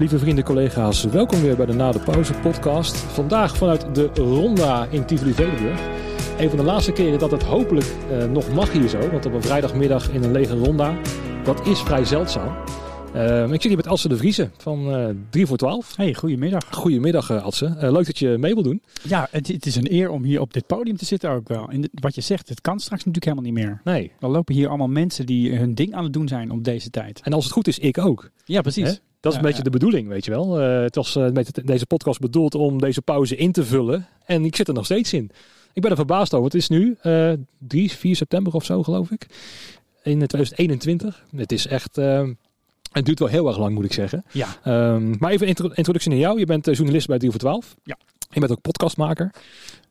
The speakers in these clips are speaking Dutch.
Lieve vrienden, collega's, welkom weer bij de Na de Pauze podcast. Vandaag vanuit de Ronda in Tivoli-Vredenburg. Een van de laatste keren dat het hopelijk uh, nog mag hier zo. Want op een vrijdagmiddag in een lege Ronda, dat is vrij zeldzaam. Uh, ik zit hier met Adse de Vriezen van uh, 3 voor 12. Hey, goedemiddag. Goedemiddag uh, Adse. leuk dat je mee wil doen. Ja, het, het, is een eer om hier op dit podium te zitten ook wel. En wat je zegt, het kan straks natuurlijk helemaal niet meer. Nee. Dan lopen hier allemaal mensen die hun ding aan het doen zijn op deze tijd. En als het goed is, ik ook. Ja, precies. Dat is een beetje de bedoeling, weet je wel. Uh, het was uh, met deze podcast bedoeld om deze pauze in te vullen. En ik zit er nog steeds in. Ik ben er verbaasd over. Het is nu uh, 3, 4 september of zo, geloof ik. In 2021. Het is echt... het duurt wel heel erg lang, moet ik zeggen. Ja. Um, maar even introductie naar jou. Je bent journalist bij 3 voor 12. Ja. Je bent ook podcastmaker.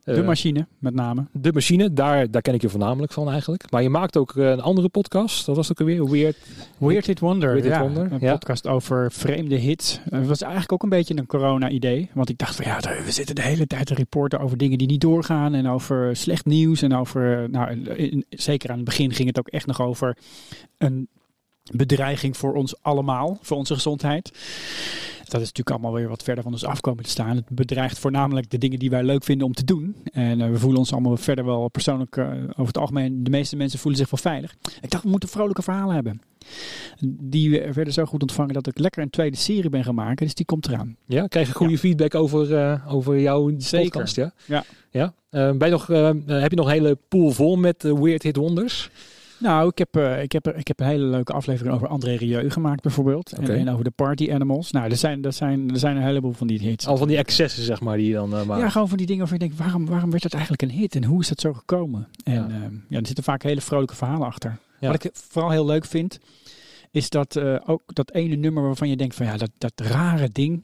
De machine, met name. De machine, daar, daar ken ik je voornamelijk van eigenlijk. Maar je maakt ook uh, een andere podcast. Dat was ook alweer Weird... Weird Hit Wonder. Weird ja, Wonder. Een ja. podcast over vreemde hits. Het was eigenlijk ook een beetje een corona-idee. Want ik dacht van ja, we zitten de hele tijd te reporten over dingen die niet doorgaan. En over slecht nieuws. En over, nou, in, zeker aan het begin ging het ook echt nog over een bedreiging voor ons allemaal, voor onze gezondheid. Dat is natuurlijk allemaal weer wat verder van ons afkomen te staan. Het bedreigt voornamelijk de dingen die wij leuk vinden om te doen. En uh, we voelen ons allemaal verder wel persoonlijk, uh, over het algemeen, de meeste mensen voelen zich wel veilig. Ik dacht, we moeten vrolijke verhalen hebben. Die werden zo goed ontvangen dat ik lekker een tweede serie ben gaan maken. Dus die komt eraan. Ja, krijg je goede ja. feedback over, uh, over jouw Zeker. podcast? Ja. ja. ja? ben je nog, heb je nog een hele pool vol met Weird Hit Wonders? Nou, ik heb, uh, ik, heb, ik heb een hele leuke aflevering over André Rieu gemaakt bijvoorbeeld. Okay. En, en, over de Party Animals. Nou, er zijn, er, zijn, er zijn een heleboel van die hits. Al van die excessen, zeg maar, die je dan uh, maakt. Ja, gewoon van die dingen waarvan je denkt, waarom, waarom werd dat eigenlijk een hit? En hoe is dat zo gekomen? En ja, uh, ja er zitten vaak hele vrolijke verhalen achter. Ja. Wat ik vooral heel leuk vind, is dat uh, ook dat ene nummer waarvan je denkt van ja, dat, dat rare ding,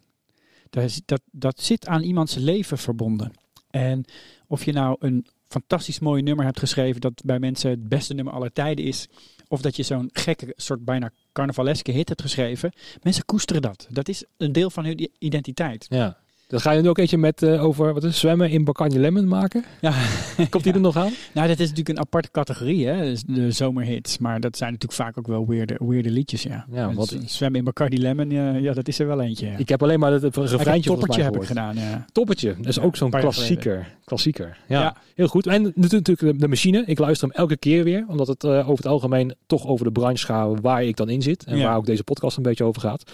dat, dat zit aan iemands leven verbonden. En of je nou een fantastisch mooi nummer hebt geschreven dat bij mensen het beste nummer aller tijden is. Of dat je zo'n gekke soort bijna carnavaleske hit hebt geschreven. Mensen koesteren dat. Dat is een deel van hun identiteit. Ja. Dan ga je nu ook eentje met uh, over wat is zwemmen in Bacardi Lemon maken. Ja. Komt die er nog aan? Nou, dat is natuurlijk een aparte categorie, hè? Dus de zomerhits. Maar dat zijn natuurlijk vaak ook wel weirde, weirde liedjes, ja. ja dus wat... zwemmen in Bacardi Lemon, ja, ja, dat is er wel eentje. Ja. Ik heb alleen maar het, het refreintje toppertje heb ik gedaan, ja. Toppertje, dat is ook zo'n klassieker. Klassieker, ja. Heel goed. En natuurlijk de, de machine. Ik luister hem elke keer weer, omdat het uh, over het algemeen toch over de branche gaat waar ik dan in zit. En waar ook deze podcast een beetje over gaat.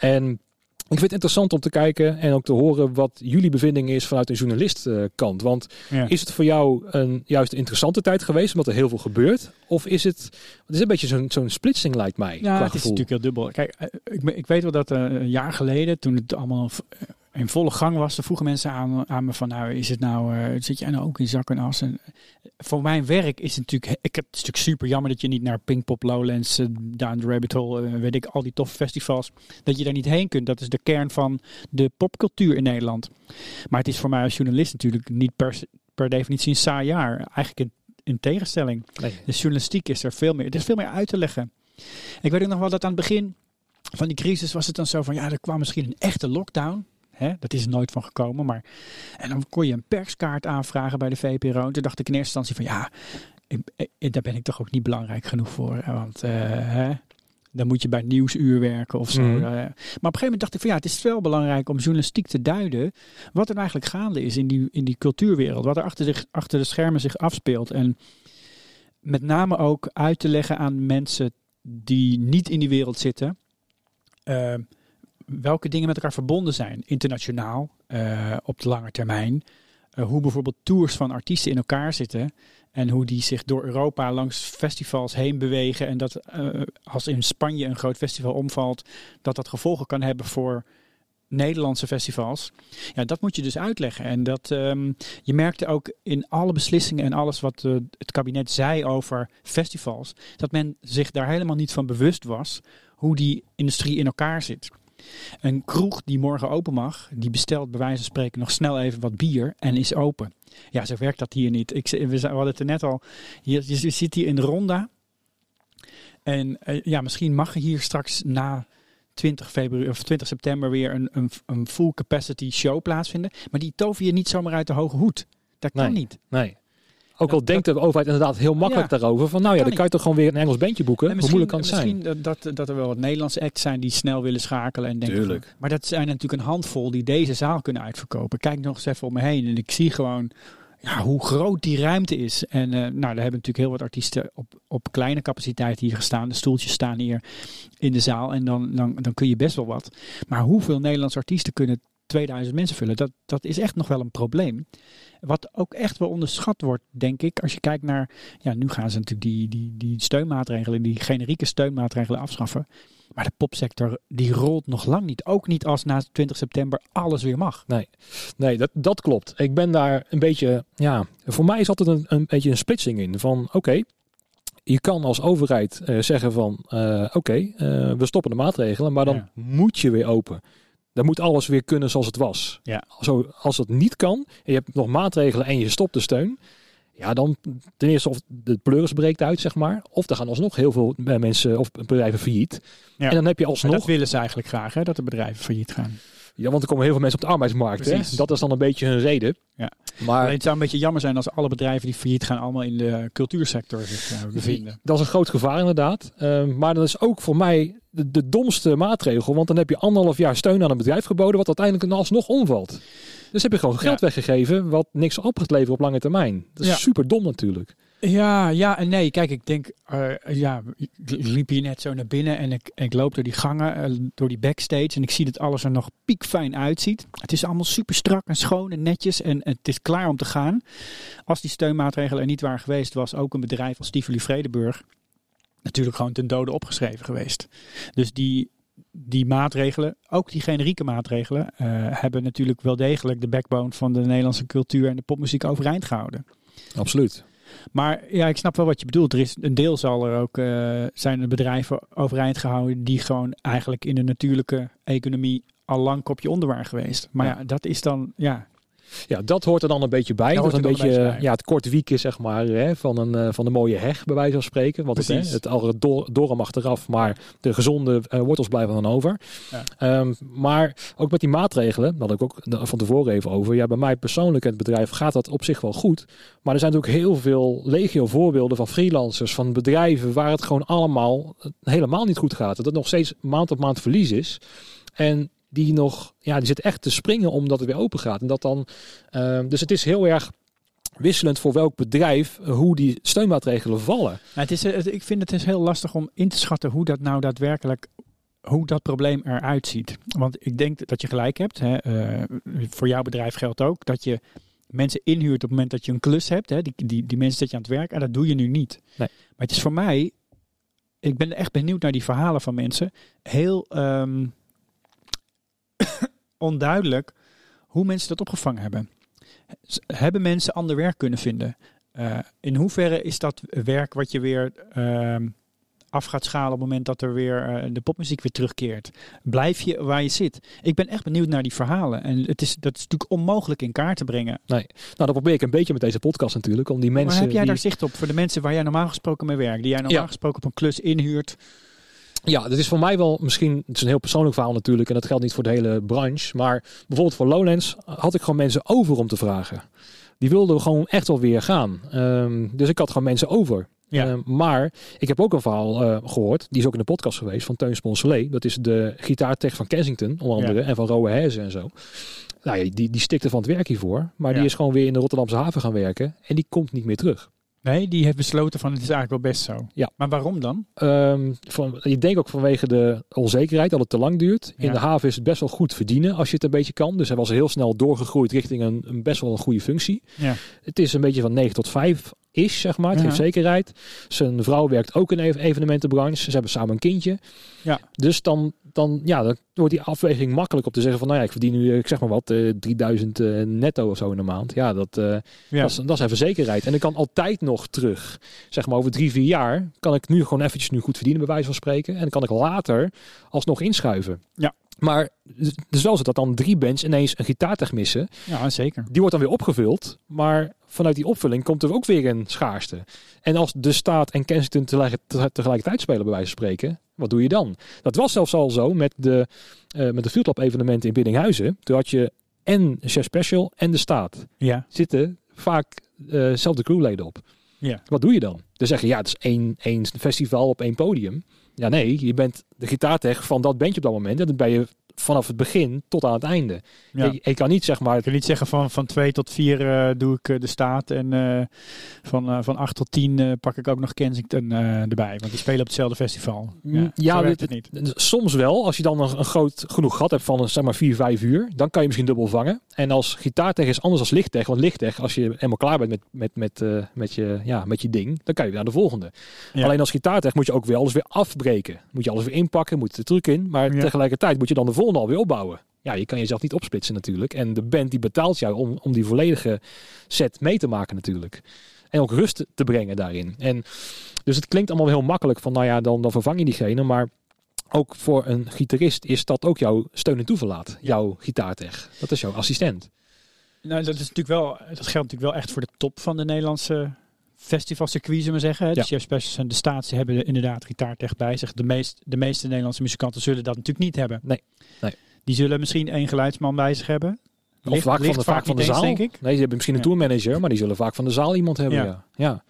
En ik vind het interessant om te kijken en ook te horen wat jullie bevinding is vanuit een journalistkant. Want Ja. is het voor jou een juist interessante tijd geweest, omdat er heel veel gebeurt? Of is het, het is een beetje zo'n zo'n splitsing lijkt mij, Ja, het is natuurlijk heel dubbel. Kijk, eh, ik, ik weet wel dat eh, een jaar geleden, toen het allemaal eh, in volle gang was, toen vroegen mensen aan, aan me van, nou, is het nou, eh, zit jij nou ook in zak en as? En eh, voor mijn werk is het natuurlijk, ik heb het is natuurlijk super jammer dat je niet naar Pinkpop, Lowlands, eh, Down the Rabbit Hole, weet ik, al die toffe festivals, dat je daar niet heen kunt. Dat is de kern van de popcultuur in Nederland. Maar het is voor mij als journalist natuurlijk niet per, per definitie een saai jaar. Eigenlijk in, in tegenstelling. Nee. De journalistiek is er veel meer. Er is veel meer uit te leggen. Ik weet ook nog wel dat aan het begin van die crisis was het dan zo van ja, er kwam misschien een echte lockdown. Hè? Dat is er nooit van gekomen. Maar... En dan kon je een perskaart aanvragen bij de VPRO. En toen dacht ik in eerste instantie van ja, ik, ik- daar ben ik toch ook niet belangrijk genoeg voor. Want eh, hè, dan moet je bij Nieuwsuur werken of zo. Mhm. Eh, maar op een gegeven moment dacht ik van ja, het is wel belangrijk om journalistiek te duiden. Wat er eigenlijk gaande is in die, in die cultuurwereld. Wat er achter, zich, achter de schermen zich afspeelt. En met name ook uit te leggen aan mensen die niet in die wereld zitten. eh, welke dingen met elkaar verbonden zijn. Internationaal, eh, op de lange termijn. Eh, hoe bijvoorbeeld tours van artiesten in elkaar zitten. En hoe die zich door Europa langs festivals heen bewegen. En dat eh, als in Spanje een groot festival omvalt, dat dat gevolgen kan hebben voor Nederlandse festivals. Ja, dat moet je dus uitleggen. En dat ehm, je merkte ook in alle beslissingen en alles wat het kabinet zei over festivals, dat men zich daar helemaal niet van bewust was hoe die industrie in elkaar zit. Een kroeg die morgen open mag, die bestelt bij wijze van spreken nog snel even wat bier en is open. Ja, zo werkt dat hier niet. Ik, we, hadden het er net al. Je zit hier in de ronda. En eh, ja, misschien mag er hier straks na 20, februari, of 20 september weer een, een, een full capacity show plaatsvinden. Maar die tover je niet zomaar uit de hoge hoed. Dat kan Nee. niet. Nee. Ook al Dat- denkt de overheid inderdaad heel makkelijk Ja. daarover. Van nou ja, dan kan je toch gewoon weer een Engels bandje boeken. En Hoe misschien, moeilijk kan het zijn? misschien dat, dat er wel wat Nederlandse acts zijn die snel willen schakelen. En denken Tuurlijk. van- maar dat zijn natuurlijk een handvol die deze zaal kunnen uitverkopen. Kijk nog eens even om me heen en ik zie gewoon ja, hoe groot die ruimte is. En eh, nou, daar hebben natuurlijk heel wat artiesten op, op kleine capaciteit hier gestaan. De stoeltjes staan hier in de zaal en dan, dan, dan kun je best wel wat. Maar hoeveel Nederlandse artiesten kunnen 2000 mensen vullen? Dat, dat is echt nog wel een probleem. Wat ook echt wel onderschat wordt, denk ik, als je kijkt naar. Ja, nu gaan ze natuurlijk die, die, die steunmaatregelen, die generieke steunmaatregelen afschaffen. Maar de popsector die rolt nog lang niet. Ook niet als na 20 september alles weer mag. Nee, dat, dat klopt. Ik ben daar een beetje, ja, voor mij is altijd een, een beetje een splitsing in. Van oké, je kan als overheid eh, zeggen van eh, oké, eh, we stoppen de maatregelen, maar dan Ja. moet je weer open. Dan moet alles weer kunnen zoals het was. Ja. Zo, als het niet kan en je hebt nog maatregelen en je stopt de steun. Ja, dan ten eerste of de pleuris breekt uit, zeg maar. Of er gaan alsnog heel veel eh, mensen of bedrijven failliet. Ja. En dan heb je Maar alsnog... dat willen ze eigenlijk graag, hè, dat de bedrijven failliet gaan. Ja, want er komen heel veel mensen op de arbeidsmarkt. Hè? Dat is dan een beetje hun reden. Ja. Maar Alleen het zou een beetje jammer zijn als alle bedrijven die failliet gaan allemaal in de cultuursector zich uh, bevinden. Dat is een groot gevaar inderdaad. Uh, maar dat is ook voor mij de, de, domste maatregel. Want dan heb je anderhalf jaar steun aan een bedrijf geboden wat uiteindelijk alsnog omvalt. Dus heb je gewoon geld Ja. weggegeven wat niks op gaat leveren op lange termijn. Dat is Ja. super dom natuurlijk. Ja, ja en nee. Kijk, ik denk, eh, ja, ik liep hier net zo naar binnen en ik, ik loop door die gangen, eh, door die backstage en ik zie dat alles er nog piekfijn uitziet. Het is allemaal super strak en schoon en netjes en het is klaar om te gaan. Als die steunmaatregelen er niet waren geweest, was ook een bedrijf als Tivoli Vredenburg natuurlijk gewoon ten dode opgeschreven geweest. Dus die, die maatregelen, ook die generieke maatregelen, eh, hebben natuurlijk wel degelijk de backbone van de Nederlandse cultuur en de popmuziek overeind gehouden. Absoluut. Maar ja, ik snap wel wat je bedoelt. Er is een deel zal er ook uh, zijn er bedrijven overeind gehouden die gewoon eigenlijk in de natuurlijke economie al lang kopje onder waren geweest. Maar ja, ja dat is dan ja. Ja, dat hoort er dan een beetje bij. Dat is een beetje, een bij. ja, het korte wieken zeg maar, hè, van, een, uh, van de mooie heg, bij wijze van spreken. Want het, hè, het al door, door mag eraf, maar de gezonde uh, wortels blijven dan over. Ja. Um, maar ook met die maatregelen, daar had ik ook van tevoren even over. Ja, bij mij persoonlijk en het bedrijf gaat dat op zich wel goed. Maar er zijn natuurlijk heel veel legio voorbeelden van freelancers, van bedrijven waar het gewoon allemaal helemaal niet goed gaat. Dat het nog steeds maand op maand verlies is. En die nog, ja, die zit echt te springen omdat het weer open gaat. En dat dan, uh, dus het is heel erg wisselend voor welk bedrijf hoe die steunmaatregelen vallen. Nou, het is, het, ik vind het is heel lastig om in te schatten hoe dat nou daadwerkelijk hoe dat probleem eruit ziet. Want ik denk dat je gelijk hebt. Hè, uh, voor jouw bedrijf geldt ook dat je mensen inhuurt op het moment dat je een klus hebt. Hè, die, die, die mensen zet je aan het werk en dat doe je nu niet. Nee. Maar het is voor mij, ik ben echt benieuwd naar die verhalen van mensen. Heel um, onduidelijk hoe mensen dat opgevangen hebben. Hebben mensen ander werk kunnen vinden? Uh, in hoeverre is dat werk wat je weer uh, af gaat schalen op het moment dat er weer uh, de popmuziek weer terugkeert? Blijf je waar je zit? Ik ben echt benieuwd naar die verhalen. En het is, dat is natuurlijk onmogelijk in kaart te brengen. Nee, nou dat probeer ik een beetje met deze podcast natuurlijk. Om die mensen. Maar heb jij die... daar zicht op voor de mensen waar jij normaal gesproken mee werkt? Die jij normaal Ja. gesproken op een klus inhuurt? Ja, dat is voor mij wel misschien, het is een heel persoonlijk verhaal natuurlijk en dat geldt niet voor de hele branche. Maar bijvoorbeeld voor Lowlands had ik gewoon mensen over om te vragen. Die wilden gewoon echt wel weer gaan. Um, dus ik had gewoon mensen over. Ja. Uh, maar ik heb ook een verhaal uh, gehoord, die is ook in de podcast geweest, van Teun Sponsolet. Dat is de gitaartech van Kensington, onder andere, Ja. en van Rowe Herzen en zo. Nou ja, die, die stikte van het werk hiervoor, maar Ja. die is gewoon weer in de Rotterdamse haven gaan werken en die komt niet meer terug. Nee, die heeft besloten van het is eigenlijk wel best zo. Ja. Maar waarom dan? Um, van, ik denk ook vanwege de onzekerheid dat het te lang duurt. In Ja. de haven is het best wel goed verdienen als je het een beetje kan. Dus hij was heel snel doorgegroeid richting een, een best wel een goede functie. Ja. Het is een beetje van 9 tot 5 is, zeg maar. Het Ja. geeft zekerheid. Zijn vrouw werkt ook in de evenementenbranche. Ze hebben samen een kindje. Ja. Dus dan, dan, ja, dan wordt die afweging makkelijk om te zeggen van, nou ja, ik verdien nu, eh, ik zeg maar wat, eh, 3000 eh, netto of zo in de maand. Ja, dat, Ja. dat, is, dat is even zekerheid. En ik kan altijd nog terug. Zeg maar over drie, vier jaar kan ik nu gewoon eventjes nu goed verdienen, bij wijze van spreken. En dan kan ik later alsnog inschuiven. Ja. Maar wel zo dat dan drie bands ineens een gitaartech missen. ja, zeker. Die wordt dan weer opgevuld. Maar vanuit die opvulling komt er ook weer een schaarste. En als de staat en Kensington tegelijk- te- tegelijkertijd spelen, bij wijze van spreken, wat doe je dan? Dat was zelfs al zo met de, eh met de Field Club evenementen in Biddinghuizen. Toen had je en Chef Special en de staat Ja. zitten vaak dezelfde crewleden op. Ja. Wat doe je dan? Dan zeg je, ja, het is één, één festival op één podium. Ja, nee, je bent de gitaartech van dat bandje op dat moment. En dan ben je vanaf het begin tot aan het einde. Ja. Je, je kan niet zeg maar... Ik kan niet zeggen van, van twee tot vier eh, doe ik eh, de staat. En eh, van, eh, van acht tot tien pak ik ook nog Kensington erbij. Want die spelen op hetzelfde festival. Ja, Mm, ja, dit- het niet. Soms wel, als je dan een, een groot genoeg gat hebt van een, zeg maar 4, 5 uur, dan kan je misschien dubbel vangen. En als gitaartech is anders als lichttech. Want lichttech, als je helemaal klaar bent met, met, met, met, je, ja, met je ding, dan kan je weer naar de volgende. Ja. Alleen als gitaartech moet je ook weer alles weer afbreken. Moet je alles weer inpakken, moet de truc in. Maar tegelijkertijd moet je dan de volgende alweer opbouwen. Ja, je kan jezelf niet opsplitsen natuurlijk. En de band die betaalt jou om, om die volledige set mee te maken natuurlijk. En ook rust te brengen daarin. En dus het klinkt allemaal heel makkelijk van, nou ja, dan, dan vervang je diegene. Maar ook voor een gitarist is dat ook jouw steun en toeverlaat. Jouw gitaartech. Dat is jouw assistent. Nou, dat, is natuurlijk wel, dat geldt natuurlijk wel echt voor de top van de Nederlandse festivalcircuit, zullen we zeggen. De. Chef Specials en de Statie hebben inderdaad gitaartech bij zich. De, meest, de meeste Nederlandse muzikanten zullen dat natuurlijk niet hebben. Nee. Nee. Die zullen misschien één geluidsman bij zich hebben. Of vaak van de, vaak van de eens, zaal. denk ik. Nee, ze hebben misschien een Ja. tourmanager, maar die zullen vaak van de zaal iemand hebben. Ja. Ja.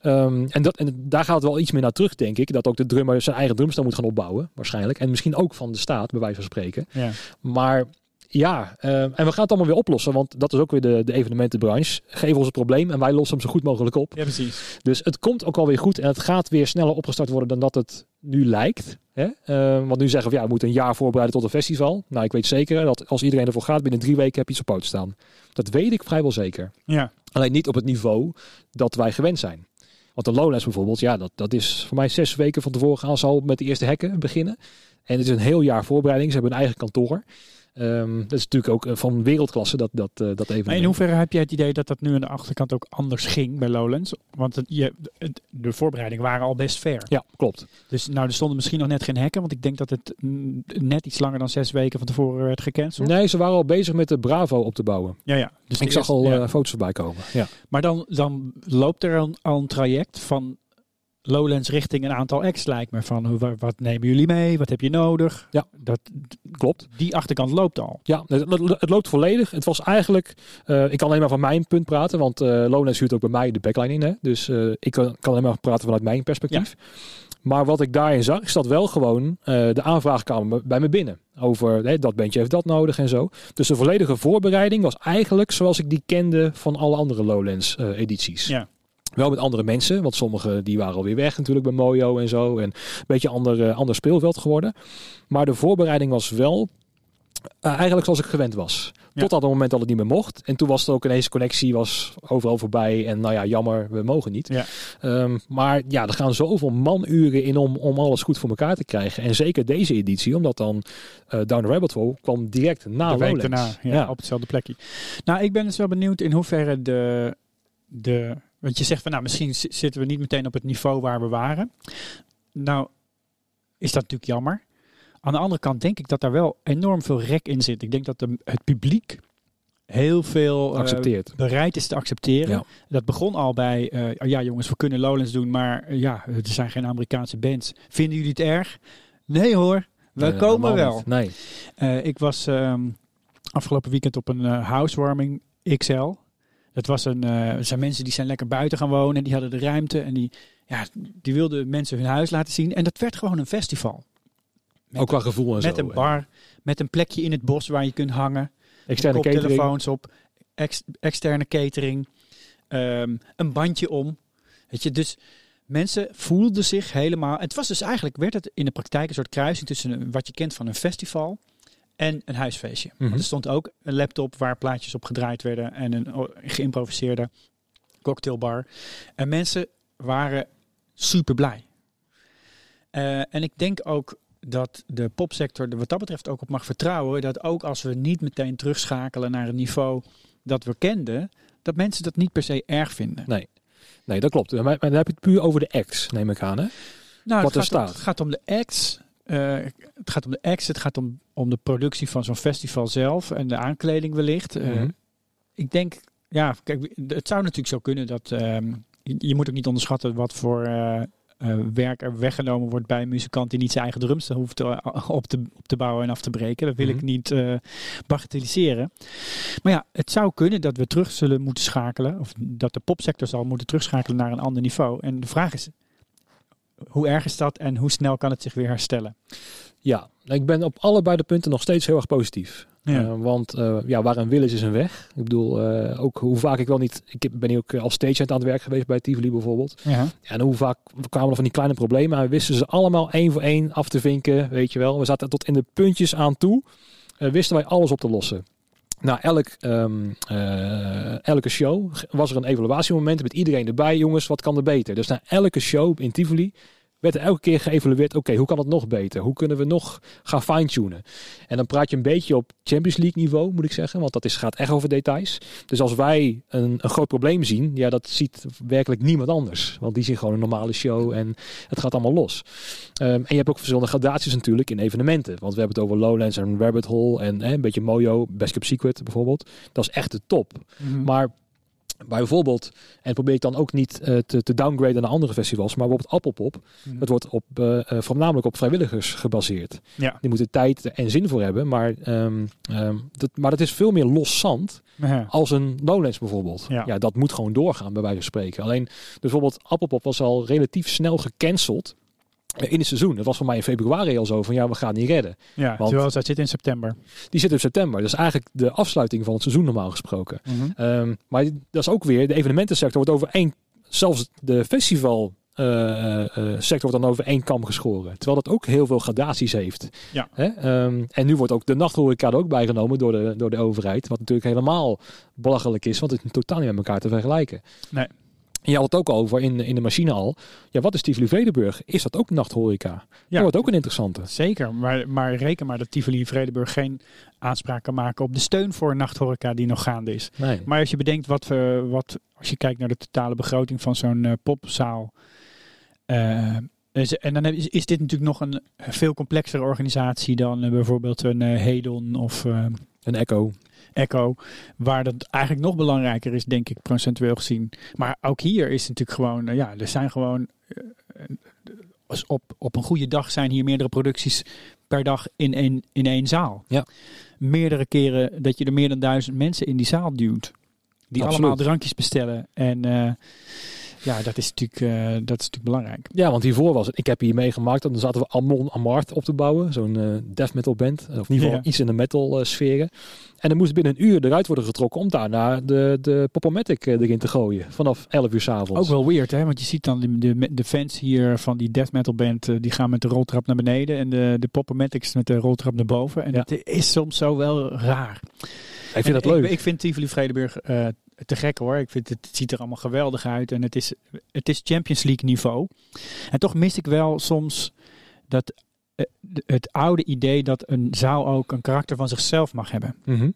Ehm, en, dat, en daar gaat wel iets meer naar terug, denk ik. Dat ook de drummer zijn eigen drumstel moet gaan opbouwen, waarschijnlijk. En misschien ook van de staat, bij wijze van spreken. Ja. Maar ja, ehm, en we gaan het allemaal weer oplossen, want dat is ook weer de, de evenementenbranche. Geef ons het probleem en wij lossen hem zo goed mogelijk op. ja, precies. Dus het komt ook alweer goed en het gaat weer sneller opgestart worden dan dat het nu lijkt. Hè? Eh, want nu zeggen we, ja, we moeten een jaar voorbereiden tot een festival. Nou, ik weet zeker dat als iedereen ervoor gaat, binnen drie weken heb je iets op poot staan. Dat weet ik vrijwel zeker. Ja. Alleen niet op het niveau dat wij gewend zijn. Want de Lowlands bijvoorbeeld, ja, dat, dat is voor mij zes weken van tevoren gaan ze al met de eerste hekken beginnen. En het is een heel jaar voorbereiding. Ze hebben een eigen kantoor. Ehm, dat is natuurlijk ook eh, van wereldklasse, dat, dat, eh, dat even. Maar in hoeverre heb jij het idee dat dat nu aan de achterkant ook anders ging bij Lowlands? Want het, je, het- de voorbereidingen waren al best ver. Ja, klopt. Dus nou, er stonden misschien nog net geen hekken. Want ik denk dat het net iets langer dan zes weken van tevoren werd gecanceld. Nee, ze waren al bezig met de Bravo op te bouwen. Ja, ja. Dus ik zag eerste- al ja. eh, foto's voorbij komen. Ja. Maar dan, dan loopt er al, al een traject van Lowlands richting een aantal acts, lijkt me. Van wat nemen jullie mee? Wat heb je nodig? Ja. Dat, Klopt. die achterkant loopt al. Ja, het, loopt volledig. Het was eigenlijk, eh, ik kan alleen maar van mijn punt praten, want eh Lowlands huurt ook bij mij de backline in. Hè? Dus eh, ik kan, kan alleen maar praten vanuit mijn perspectief. Maar wat ik daarin zag, is dat wel gewoon de aanvraag kwam bij me binnen. Over hè, dat bandje heeft dat nodig en zo. Dus de volledige voorbereiding was eigenlijk zoals ik die kende van alle andere Lowlands edities. Ja. Wel met andere mensen, want sommigen die waren alweer weg natuurlijk bij Mojo en zo. En een beetje ander, eh, ander speelveld geworden. Maar de voorbereiding was wel eh, eigenlijk zoals ik gewend was. Ja. Tot dat moment dat het niet meer mocht. En toen was er ook ineens connectie, was overal voorbij. En nou ja, jammer, we mogen niet. Ja. Ehm, maar ja, er gaan zoveel manuren in om, om alles goed voor elkaar te krijgen. En zeker deze editie, omdat dan eh Down the Rabbit Hole kwam direct na de daarna, ja, op hetzelfde plekje. Nou, ik ben dus wel benieuwd in hoeverre de, de... Want je zegt van, nou, misschien zi- zitten we niet meteen op het niveau waar we waren. Nou, is dat natuurlijk jammer. Aan de andere kant denk ik dat daar wel enorm veel rek in zit. Ik denk dat de, het publiek heel veel eh, bereid is te accepteren. Ja. Dat begon al bij, eh, oh ja jongens, we kunnen Lowlands doen, maar eh, ja, er zijn geen Amerikaanse bands. Vinden jullie het erg? Nee hoor, we Nee, komen wel. Nee. Ik was ehm, afgelopen weekend op een housewarming XL. Dat was een, eh, zijn mensen die zijn lekker buiten gaan wonen. En die hadden de ruimte. En die, ja, die wilden mensen hun huis laten zien. En dat werd gewoon een festival. Met, Ook qua gevoel en met zo. een bar. Met een plekje in het bos waar je kunt hangen. Externe koptelefoons op. Ex- externe catering. ehm, een bandje om. Weet je, dus mensen voelden zich helemaal... Het was dus eigenlijk, werd het in de praktijk een soort kruising tussen wat je kent van een festival en een huisfeestje. Mhm. Want er stond ook een laptop waar plaatjes op gedraaid werden en een o- geïmproviseerde cocktailbar. En mensen waren super blij. Eh, en ik denk ook dat de popsector er wat dat betreft ook op mag vertrouwen. Dat ook als we niet meteen terugschakelen naar een niveau dat we kenden, dat mensen dat niet per se erg vinden. Nee. Nee, dat klopt. Maar, maar dan heb je het puur over de acts, neem ik aan. Hè? Nou, Wat het er gaat om- staat. het gaat om de acts. Eh, het gaat om de acts. Het gaat om, om de productie van zo'n festival zelf en de aankleding wellicht. Eh, Mhm. Ik denk, ja, kijk, het zou natuurlijk zo kunnen dat ehm, je, je moet ook niet onderschatten wat voor eh, werk er weggenomen wordt bij een muzikant die niet zijn eigen drums hoeft te, op, te, op te bouwen en af te breken. Dat wil ik Mhm. niet bagatelliseren. Maar ja, het zou kunnen dat we terug zullen moeten schakelen, of dat de popsector zal moeten terugschakelen naar een ander niveau. En de vraag is, hoe erg is dat en hoe snel kan het zich weer herstellen? Ja, ik ben op allebei de punten nog steeds heel erg positief. Ja. Eh, want eh, ja, waar een wil is, is een weg. Ik bedoel, eh, ook hoe vaak ik wel niet... Ik ben hier ook als stagehand aan het werk geweest bij Tivoli bijvoorbeeld. Ja. En hoe vaak kwamen er van die kleine problemen en we wisten ze allemaal één voor één af te vinken, weet je wel. We zaten tot in de puntjes aan toe, wisten wij alles op te lossen. Na elk, eh, elke show was er een evaluatiemoment met iedereen erbij. Jongens, wat kan er beter? Dus na elke show in Tivoli werd er elke keer geëvalueerd. Oké, hoe kan het nog beter? Hoe kunnen we nog gaan fine-tunen? En dan praat je een beetje op Champions League niveau, moet ik zeggen. Want dat is, gaat echt over details. Dus als wij een, een groot probleem zien, ja, dat ziet werkelijk niemand anders. Want die zien gewoon een normale show en het gaat allemaal los. Ehm, en je hebt ook verschillende gradaties natuurlijk in evenementen. Want we hebben het over Lowlands en Rabbit Hole en een beetje Mojo, Best Kept Secret bijvoorbeeld. Dat is echt de top. Mhm. Maar bijvoorbeeld, en probeer ik dan ook niet eh, te, te downgraden naar andere festivals, maar bijvoorbeeld Appelpop, Mhm. dat wordt op, eh, eh, voornamelijk op vrijwilligers gebaseerd. Ja. Die moeten tijd en zin voor hebben, maar, ehm, ehm, dat, maar dat is veel meer los zand Ja. als een Lowlands bijvoorbeeld. Ja. Ja. dat moet gewoon doorgaan bij wijze van spreken. Alleen bijvoorbeeld Appelpop was al relatief snel gecanceld in het seizoen. Dat was voor mij in februari al zo van ja, we gaan niet redden. Ja, Want- terwijl dat zit in september. Die zit in september. Dat is eigenlijk de afsluiting van het seizoen normaal gesproken. Ehm, maar dat is ook weer, de evenementensector wordt over één, zelfs de festival eh, eh, eh, sector wordt dan over één kam geschoren. Terwijl dat ook heel veel gradaties heeft. Ja. Hè? Ehm, en nu wordt ook de nachthoreca er ook bijgenomen door de, door de overheid. Wat natuurlijk helemaal belachelijk is, want het is totaal niet met elkaar te vergelijken. Nee. Je had het ook over in, in de machine al. Ja, wat is Tivoli Vredenburg? Is dat ook nachthoreca? Ja. Dat wordt ook een interessante. Zeker, maar, maar reken maar dat Tivoli Vredenburg geen aanspraak kan maken op de steun voor nachthoreca die nog gaande is. Nee. Maar als je bedenkt wat we, wat, als je kijkt naar de totale begroting van zo'n eh, popzaal. eh, en dan heb- is, is dit natuurlijk nog een veel complexere organisatie dan eh, bijvoorbeeld een Hedon of Een echo. Echo. Waar dat eigenlijk nog belangrijker is, denk ik, procentueel gezien. Maar ook hier is het natuurlijk gewoon, eh, ja, er zijn gewoon. eh, als op, op een goede dag zijn hier meerdere producties per dag in één, in één zaal. Ja. Meerdere keren dat je er meer dan duizend mensen in die zaal duwt. Die Absoluut. allemaal drankjes bestellen. En eh, ja, dat is, natuurlijk, eh, dat is natuurlijk belangrijk. Ja, want hiervoor was het. Ik heb hier meegemaakt. Dan zaten we Amon Amart op te bouwen. Zo'n eh, death metal band. Of in ieder geval Ja. iets in de metal eh, sferen. En dan moest binnen een uur eruit worden getrokken om daarna de, de Popomatic erin te gooien. Vanaf 11 uur s'avonds. Ook wel weird, hè? Want je ziet dan de, de, de fans hier van die death metal band, die gaan met de roltrap naar beneden en de, de Popomatics met de roltrap naar boven. En Ja. het is soms zo wel raar. Ik vind En dat leuk. Ik, ik vind Tivoli Vredenburg eh, te gek hoor. Ik vind het, het ziet er allemaal geweldig uit en het is, het is Champions League niveau. En toch mis ik wel soms dat eh, het oude idee dat een zaal ook een karakter van zichzelf mag hebben. Mhm.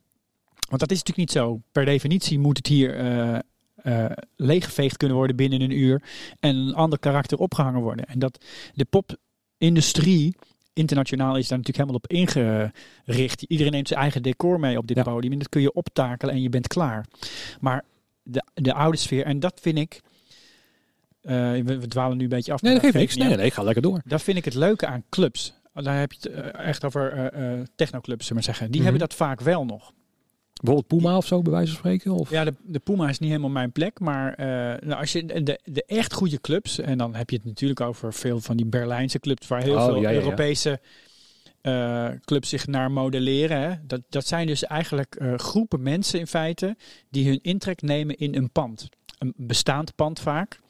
Want dat is natuurlijk niet zo. Per definitie moet het hier eh, eh, leeggeveegd kunnen worden binnen een uur. En een ander karakter opgehangen worden. En dat de popindustrie internationaal is daar natuurlijk helemaal op ingericht. Iedereen neemt zijn eigen decor mee op dit Ja. podium. En dat kun je optakelen en je bent klaar. Maar de, de oude sfeer, en dat vind ik... eh, we, we dwalen nu een beetje af. Nee, dat geeft niks. Nee, nee, ga lekker door. Dat vind ik het leuke aan clubs. Daar heb je het eh, echt over eh technoclubs, zullen we maar zeggen. Die Mhm. hebben dat vaak wel nog. Bijvoorbeeld Puma of zo, bij wijze van spreken? Of? Ja, de, de Puma is niet helemaal mijn plek. Maar eh, nou, als je de, de echt goede clubs. En dan heb je het natuurlijk over veel van die Berlijnse clubs. Waar heel Oh, veel ja, ja, ja. Europese eh, clubs zich naar modelleren. Hè. Dat, dat zijn dus eigenlijk eh, groepen mensen in feite. Die hun intrek nemen in een pand. Een bestaand pand vaak.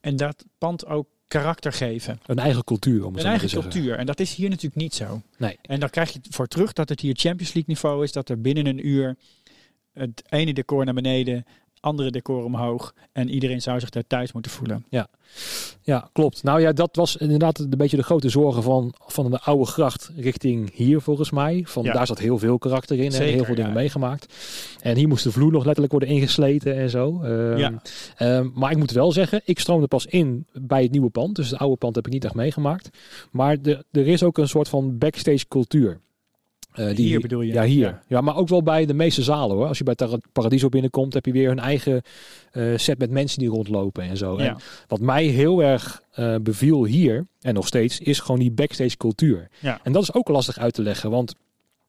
En dat pand ook karakter geven. Een eigen cultuur, om het Een eigen zeggen. cultuur. En dat is hier natuurlijk niet zo. Nee. En dan krijg je voor terug dat het hier Champions League niveau is. Dat er binnen een uur het ene decor naar beneden, andere decor omhoog. En iedereen zou zich daar thuis moeten voelen. Ja, klopt. Nou ja, dat was inderdaad een beetje de grote zorgen van, van de oude gracht richting hier volgens mij. Van, Ja. Daar zat heel veel karakter in en heel veel ja. dingen meegemaakt. En hier moest de vloer nog letterlijk worden ingesleten en zo. Ehm, Ja. ehm, maar ik moet wel zeggen, ik stroomde pas in bij het nieuwe pand. Dus het oude pand heb ik niet echt meegemaakt. Maar de, er is ook een soort van backstage cultuur. Uh, die, hier bedoel je? Ja, hier. Ja. maar ook wel bij de meeste zalen hoor. Als je bij Paradiso binnenkomt, heb je weer hun eigen uh, set met mensen die rondlopen en zo. En wat mij heel erg uh, beviel hier, en nog steeds, is gewoon die backstage cultuur. Ja. En dat is ook lastig uit te leggen, want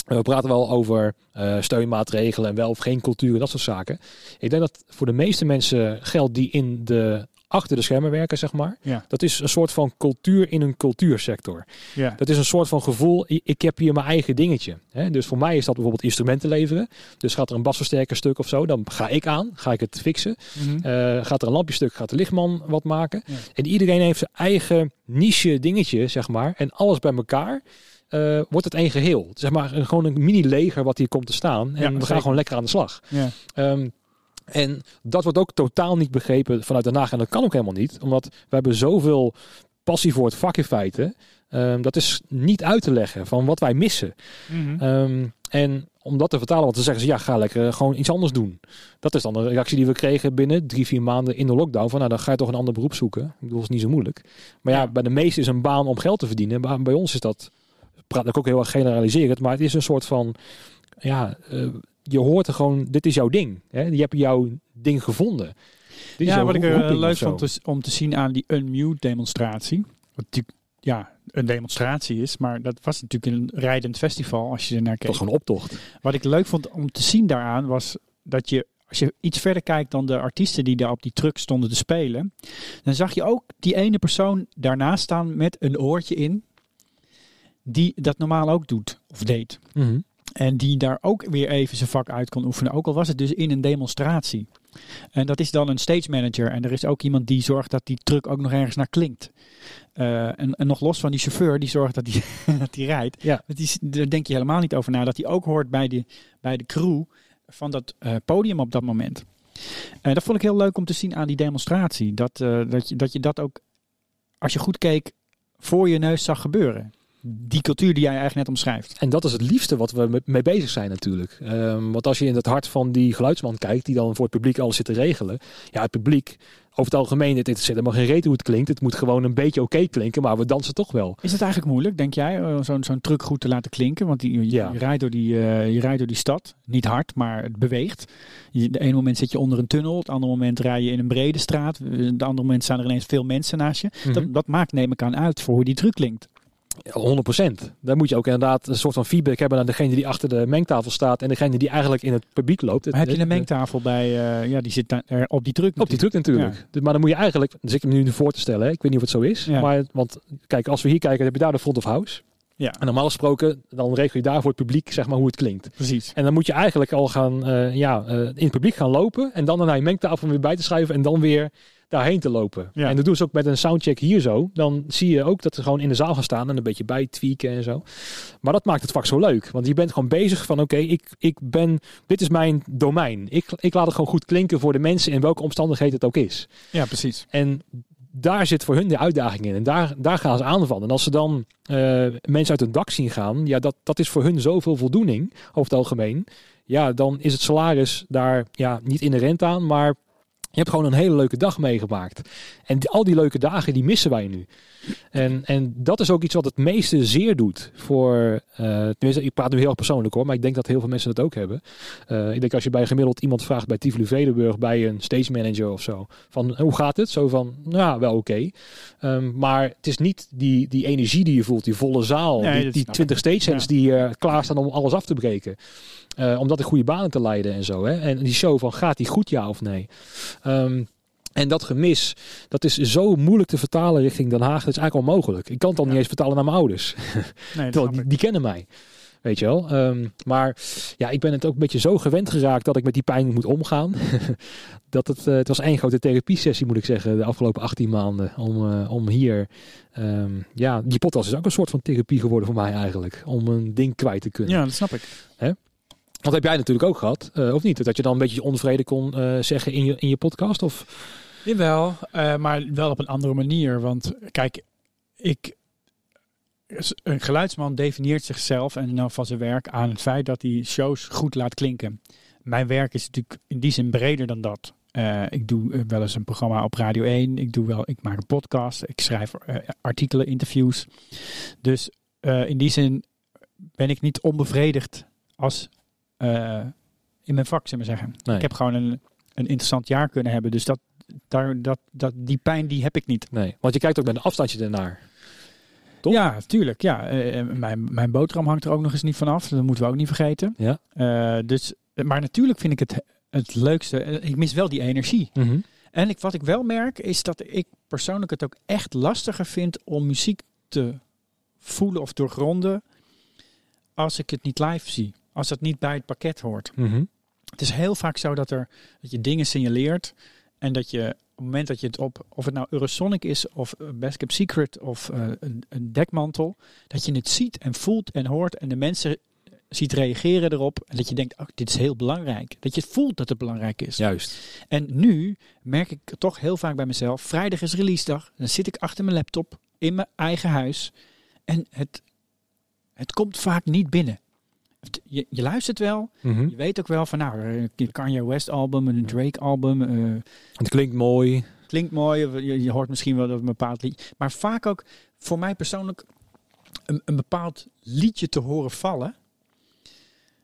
we praten wel over steunmaatregelen en wel of geen cultuur en dat soort zaken. Ik denk dat voor de meeste mensen geldt die in de achter de schermen werken, zeg maar. Ja. Dat is een soort van cultuur in een cultuursector. Ja. Dat is een soort van gevoel, ik heb hier mijn eigen dingetje. Hè? Dus voor mij is dat bijvoorbeeld instrumenten leveren. Dus gaat er een basversterker stuk of zo, dan ga ik aan, ga ik het fixen. Mhm. Uh, gaat er een lampje stuk, gaat de lichtman wat maken. Ja. En iedereen heeft zijn eigen niche dingetje, zeg maar. En alles bij elkaar. Uh, wordt het één geheel. Zeg maar een, gewoon een mini leger wat hier komt te staan. En we gaan gewoon lekker aan de slag. Ja. Um, en dat wordt ook totaal niet begrepen vanuit Den Haag. En dat kan ook helemaal niet. Omdat we hebben zoveel passie voor het vak in feite. Um, dat is niet uit te leggen van wat wij missen. Mhm. Um, en om dat te vertalen, want dan zeggen ze ja, ga lekker gewoon iets anders doen. Dat is dan de reactie die we kregen binnen drie, vier maanden in de lockdown. Van nou, dan ga je toch een ander beroep zoeken. Ik bedoel, het is niet zo moeilijk. Maar ja, Ja. bij de meesten is een baan om geld te verdienen. Maar bij ons is dat, praat ik ook heel erg generaliserend, maar het is een soort van, ja, uh, je hoort er gewoon, dit is jouw ding. Hè? Je hebt jouw ding gevonden. Dit Ja, wat ik er of leuk vond om te zien aan die Unmute demonstratie. Wat natuurlijk ja, een demonstratie is, maar dat was natuurlijk een rijdend festival als je er naar Dat keek. was gewoon een optocht. Wat ik leuk vond om te zien daaraan was dat je, als je iets verder kijkt dan de artiesten die daar op die truck stonden te spelen, dan zag je ook die ene persoon daarnaast staan met een oortje in, die dat normaal ook doet of deed. Mhm. En die daar ook weer even zijn vak uit kon oefenen. Ook al was het dus in een demonstratie. En dat is dan een stage manager. En er is ook iemand die zorgt dat die truck ook nog ergens naar klinkt. Uh, en, en, nog los van die chauffeur die zorgt dat die, dat die rijdt. Ja. Dat is, daar denk je helemaal niet over na. Dat die ook hoort bij de, bij de crew van dat uh, podium op dat moment. En dat vond ik heel leuk om te zien aan die demonstratie. Dat, dat, je, dat je dat ook, als je goed keek, voor je neus zag gebeuren die cultuur die jij eigenlijk net omschrijft. En dat is het liefste wat we mee bezig zijn natuurlijk. Um, want als je in het hart van die geluidsman kijkt, die dan voor het publiek alles zit te regelen. Ja, het publiek, over het algemeen, het zit helemaal geen reet hoe het klinkt. Het moet gewoon een beetje oké okay klinken, maar we dansen toch wel. Is het eigenlijk moeilijk, denk jij, uh, zo'n zo'n truck goed te laten klinken? Want die, je, ja. je, rijdt door die, uh, je rijdt door die stad. Niet hard, maar het beweegt. Je, de ene moment zit je onder een tunnel, het andere moment rij je in een brede straat. De andere moment staan er ineens veel mensen naast je. Mhm. Dat, dat maakt, neem ik aan, uit voor hoe die truck klinkt. 100%. Daar moet je ook inderdaad een soort van feedback hebben naar degene die achter de mengtafel staat en degene die eigenlijk in het publiek loopt. Maar heb je een mengtafel bij, uh, ja, die zit daar er op die truck Op die truck natuurlijk. Ja. Dus, maar dan moet je eigenlijk, dus ik me nu voor te stellen, hè, ik weet niet of het zo is, Ja. maar want kijk, als we hier kijken, heb je daar de front of house. Ja. En normaal gesproken, dan regel je daar voor het publiek zeg maar hoe het klinkt. Precies. En dan moet je eigenlijk al gaan, uh, ja, uh, in het publiek gaan lopen en dan naar je mengtafel weer bij te schuiven en dan weer daarheen te lopen. Ja. En dat doen ze ook met een soundcheck hier zo. Dan zie je ook dat ze gewoon in de zaal gaan staan en een beetje bijtweaken en zo. Maar dat maakt het vak zo leuk. Want je bent gewoon bezig van oké, okay, ik, ik ben, dit is mijn domein. Ik, ik laat het gewoon goed klinken voor de mensen in welke omstandigheden het ook is. Ja, precies. En daar zit voor hun de uitdaging in. En daar, daar gaan ze aanvallen. En als ze dan uh, mensen uit hun dak zien gaan, ja, dat, dat is voor hun zoveel voldoening, over het algemeen. Ja, dan is het salaris daar ja, niet inherent aan, maar je hebt gewoon een hele leuke dag meegemaakt. En al die leuke dagen, die missen wij nu. En, en dat is ook iets wat het meeste zeer doet voor... Uh, tenminste, ik praat nu heel erg persoonlijk hoor, maar ik denk dat heel veel mensen het ook hebben. Uh, ik denk als je bij gemiddeld iemand vraagt bij Tivoli Vredenburg, bij een stage manager of zo, van hoe gaat het? Zo van, nou, wel oké. Okay. Um, maar het is niet die, die energie die je voelt, die volle zaal, Nee, die, die 20 stagehands ja. die uh, klaarstaan om alles af te breken. Uh, om dat in goede banen te leiden en zo. Hè? En die show van gaat die goed ja of nee? Um, en dat gemis, dat is zo moeilijk te vertalen richting Den Haag. Dat is eigenlijk onmogelijk. Ik kan het al ja. niet eens vertalen naar mijn ouders. Nee, die, die, kennen mij. Weet je wel. Um, maar ja, ik ben het ook een beetje zo gewend geraakt dat ik met die pijn moet omgaan. dat het, uh, het was één grote therapiesessie, moet ik zeggen, de afgelopen 18 maanden. Om, uh, om hier. Um, ja, die podcast is ook een soort van therapie geworden voor mij eigenlijk. Om een ding kwijt te kunnen. Ja, dat snap ik. Hè? Dat heb jij natuurlijk ook gehad, uh, of niet? Dat je dan een beetje je onvrede kon uh, zeggen in je, in je podcast? Of? Jawel, uh, maar wel op een andere manier. Want kijk, ik, een geluidsman definieert zichzelf en dan van zijn werk aan het feit dat hij shows goed laat klinken. Mijn werk is natuurlijk in die zin breder dan dat. Ik doe wel eens een programma op Radio 1. Ik, doe wel, ik maak een podcast. Ik schrijf artikelen, interviews. Dus in die zin ben ik niet onbevredigd als eh, in mijn vak, zullen we zeggen. Nee. Ik heb gewoon een, een interessant jaar kunnen hebben. Dus dat, daar, dat, dat, die pijn die heb ik niet. Nee, want je kijkt ook met een afstandje ernaar. Toch? Ja, tuurlijk. Ja. Eh, eh, mijn, mijn boterham hangt er ook nog eens niet vanaf. Dat moeten we ook niet vergeten. Ja. Dus, maar natuurlijk vind ik het het leukste. Ik mis wel die energie. Mhm. En ik, wat ik wel merk is dat ik persoonlijk het ook echt lastiger vind om muziek te voelen of doorgronden als ik het niet live zie. Als dat niet bij het pakket hoort. Mhm. Het is heel vaak zo dat, er, dat je dingen signaleert en dat je op het moment dat je het op, of het nou Eurosonic is of eh, Best Kept Secret of eh, een, een dekmantel, dat je het ziet en voelt en hoort en de mensen ziet reageren erop en dat je denkt, oh, dit is heel belangrijk. Dat je voelt dat het belangrijk is. Juist. En nu merk ik toch heel vaak bij mezelf, vrijdag is release dag, dan zit ik achter mijn laptop in mijn eigen huis en het, het komt vaak niet binnen. Je, je luistert wel, Mhm. je weet ook wel van nou, een Kanye West album, een Drake album, eh, Het klinkt mooi. klinkt mooi, je, je hoort misschien wel dat een bepaald liedje. Maar vaak ook voor mij persoonlijk een, een bepaald liedje te horen vallen.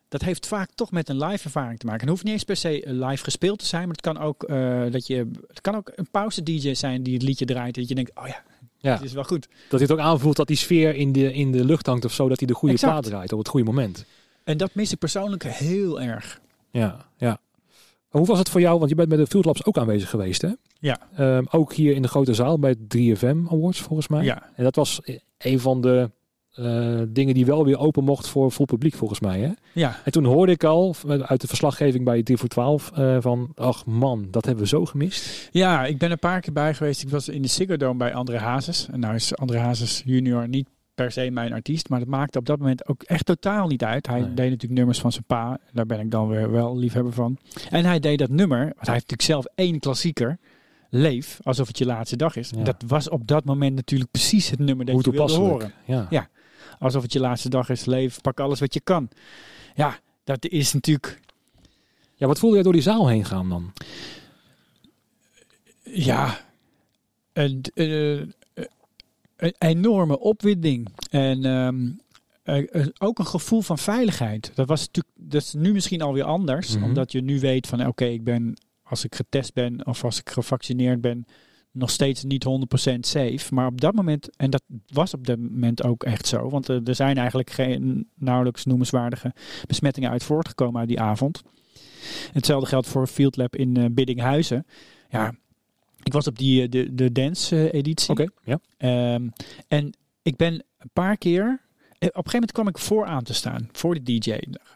Dat heeft vaak toch met een live ervaring te maken. Het hoeft niet eens per se eh, live gespeeld te zijn, maar het kan ook, eh, dat je, het kan ook een pauze DJ zijn die het liedje draait. Dat je denkt, oh ja, Ja. dit is wel goed. Dat het ook aanvoelt dat die sfeer in de, in de lucht hangt of zo. Dat hij de goede Exact. plaat draait op het goede moment. En dat mis ik persoonlijk heel erg. Ja, ja. Hoe was het voor jou? Want je bent met de Field Labs ook aanwezig geweest, hè? Ja. Ehm, ook hier in de grote zaal bij het 3FM Awards, volgens mij. Ja, En dat was een van de eh, dingen die wel weer open mocht voor vol publiek, volgens mij, hè? ja. En toen hoorde ik al uit de verslaggeving bij 3 voor 12 eh, van... Ach man, dat hebben we zo gemist. Ja, ik ben een paar keer bij geweest. Ik was in de Ziggo Dome bij André Hazes. En nou is André Hazes junior niet per se mijn artiest. Maar dat maakte op dat moment ook echt totaal niet uit. Hij Nee. deed natuurlijk nummers van zijn pa. Daar ben ik dan weer wel liefhebber van. En hij deed dat nummer. Want hij heeft natuurlijk zelf één klassieker. Leef, alsof het je laatste dag is. Ja. Dat was op dat moment natuurlijk precies het nummer dat Hoe je wilde horen. Ja. Ja. Alsof het je laatste dag is. Leef, pak alles wat je kan. Ja, dat is natuurlijk... ja, wat voelde jij door die zaal heen gaan dan? Ja, eh, eh, een enorme opwinding. En ehm, eh, eh, ook een gevoel van veiligheid. Dat, was natuurlijk, dat is nu misschien alweer anders. Mhm. Omdat je nu weet van oké, ik ben als ik getest ben of als ik gevaccineerd ben, nog steeds niet 100% safe. Maar op dat moment, en dat was op dat moment ook echt zo. Want eh, er zijn eigenlijk geen nauwelijks noemenswaardige besmettingen uit voortgekomen uit die avond. Hetzelfde geldt voor Field Lab in eh, Biddinghuizen. Ja, ik was op die, eh, de, de dance-editie. Oké, ja. Ehm, en ik ben een paar keer. eh, Op een gegeven moment kwam ik vooraan te staan, voor de DJ.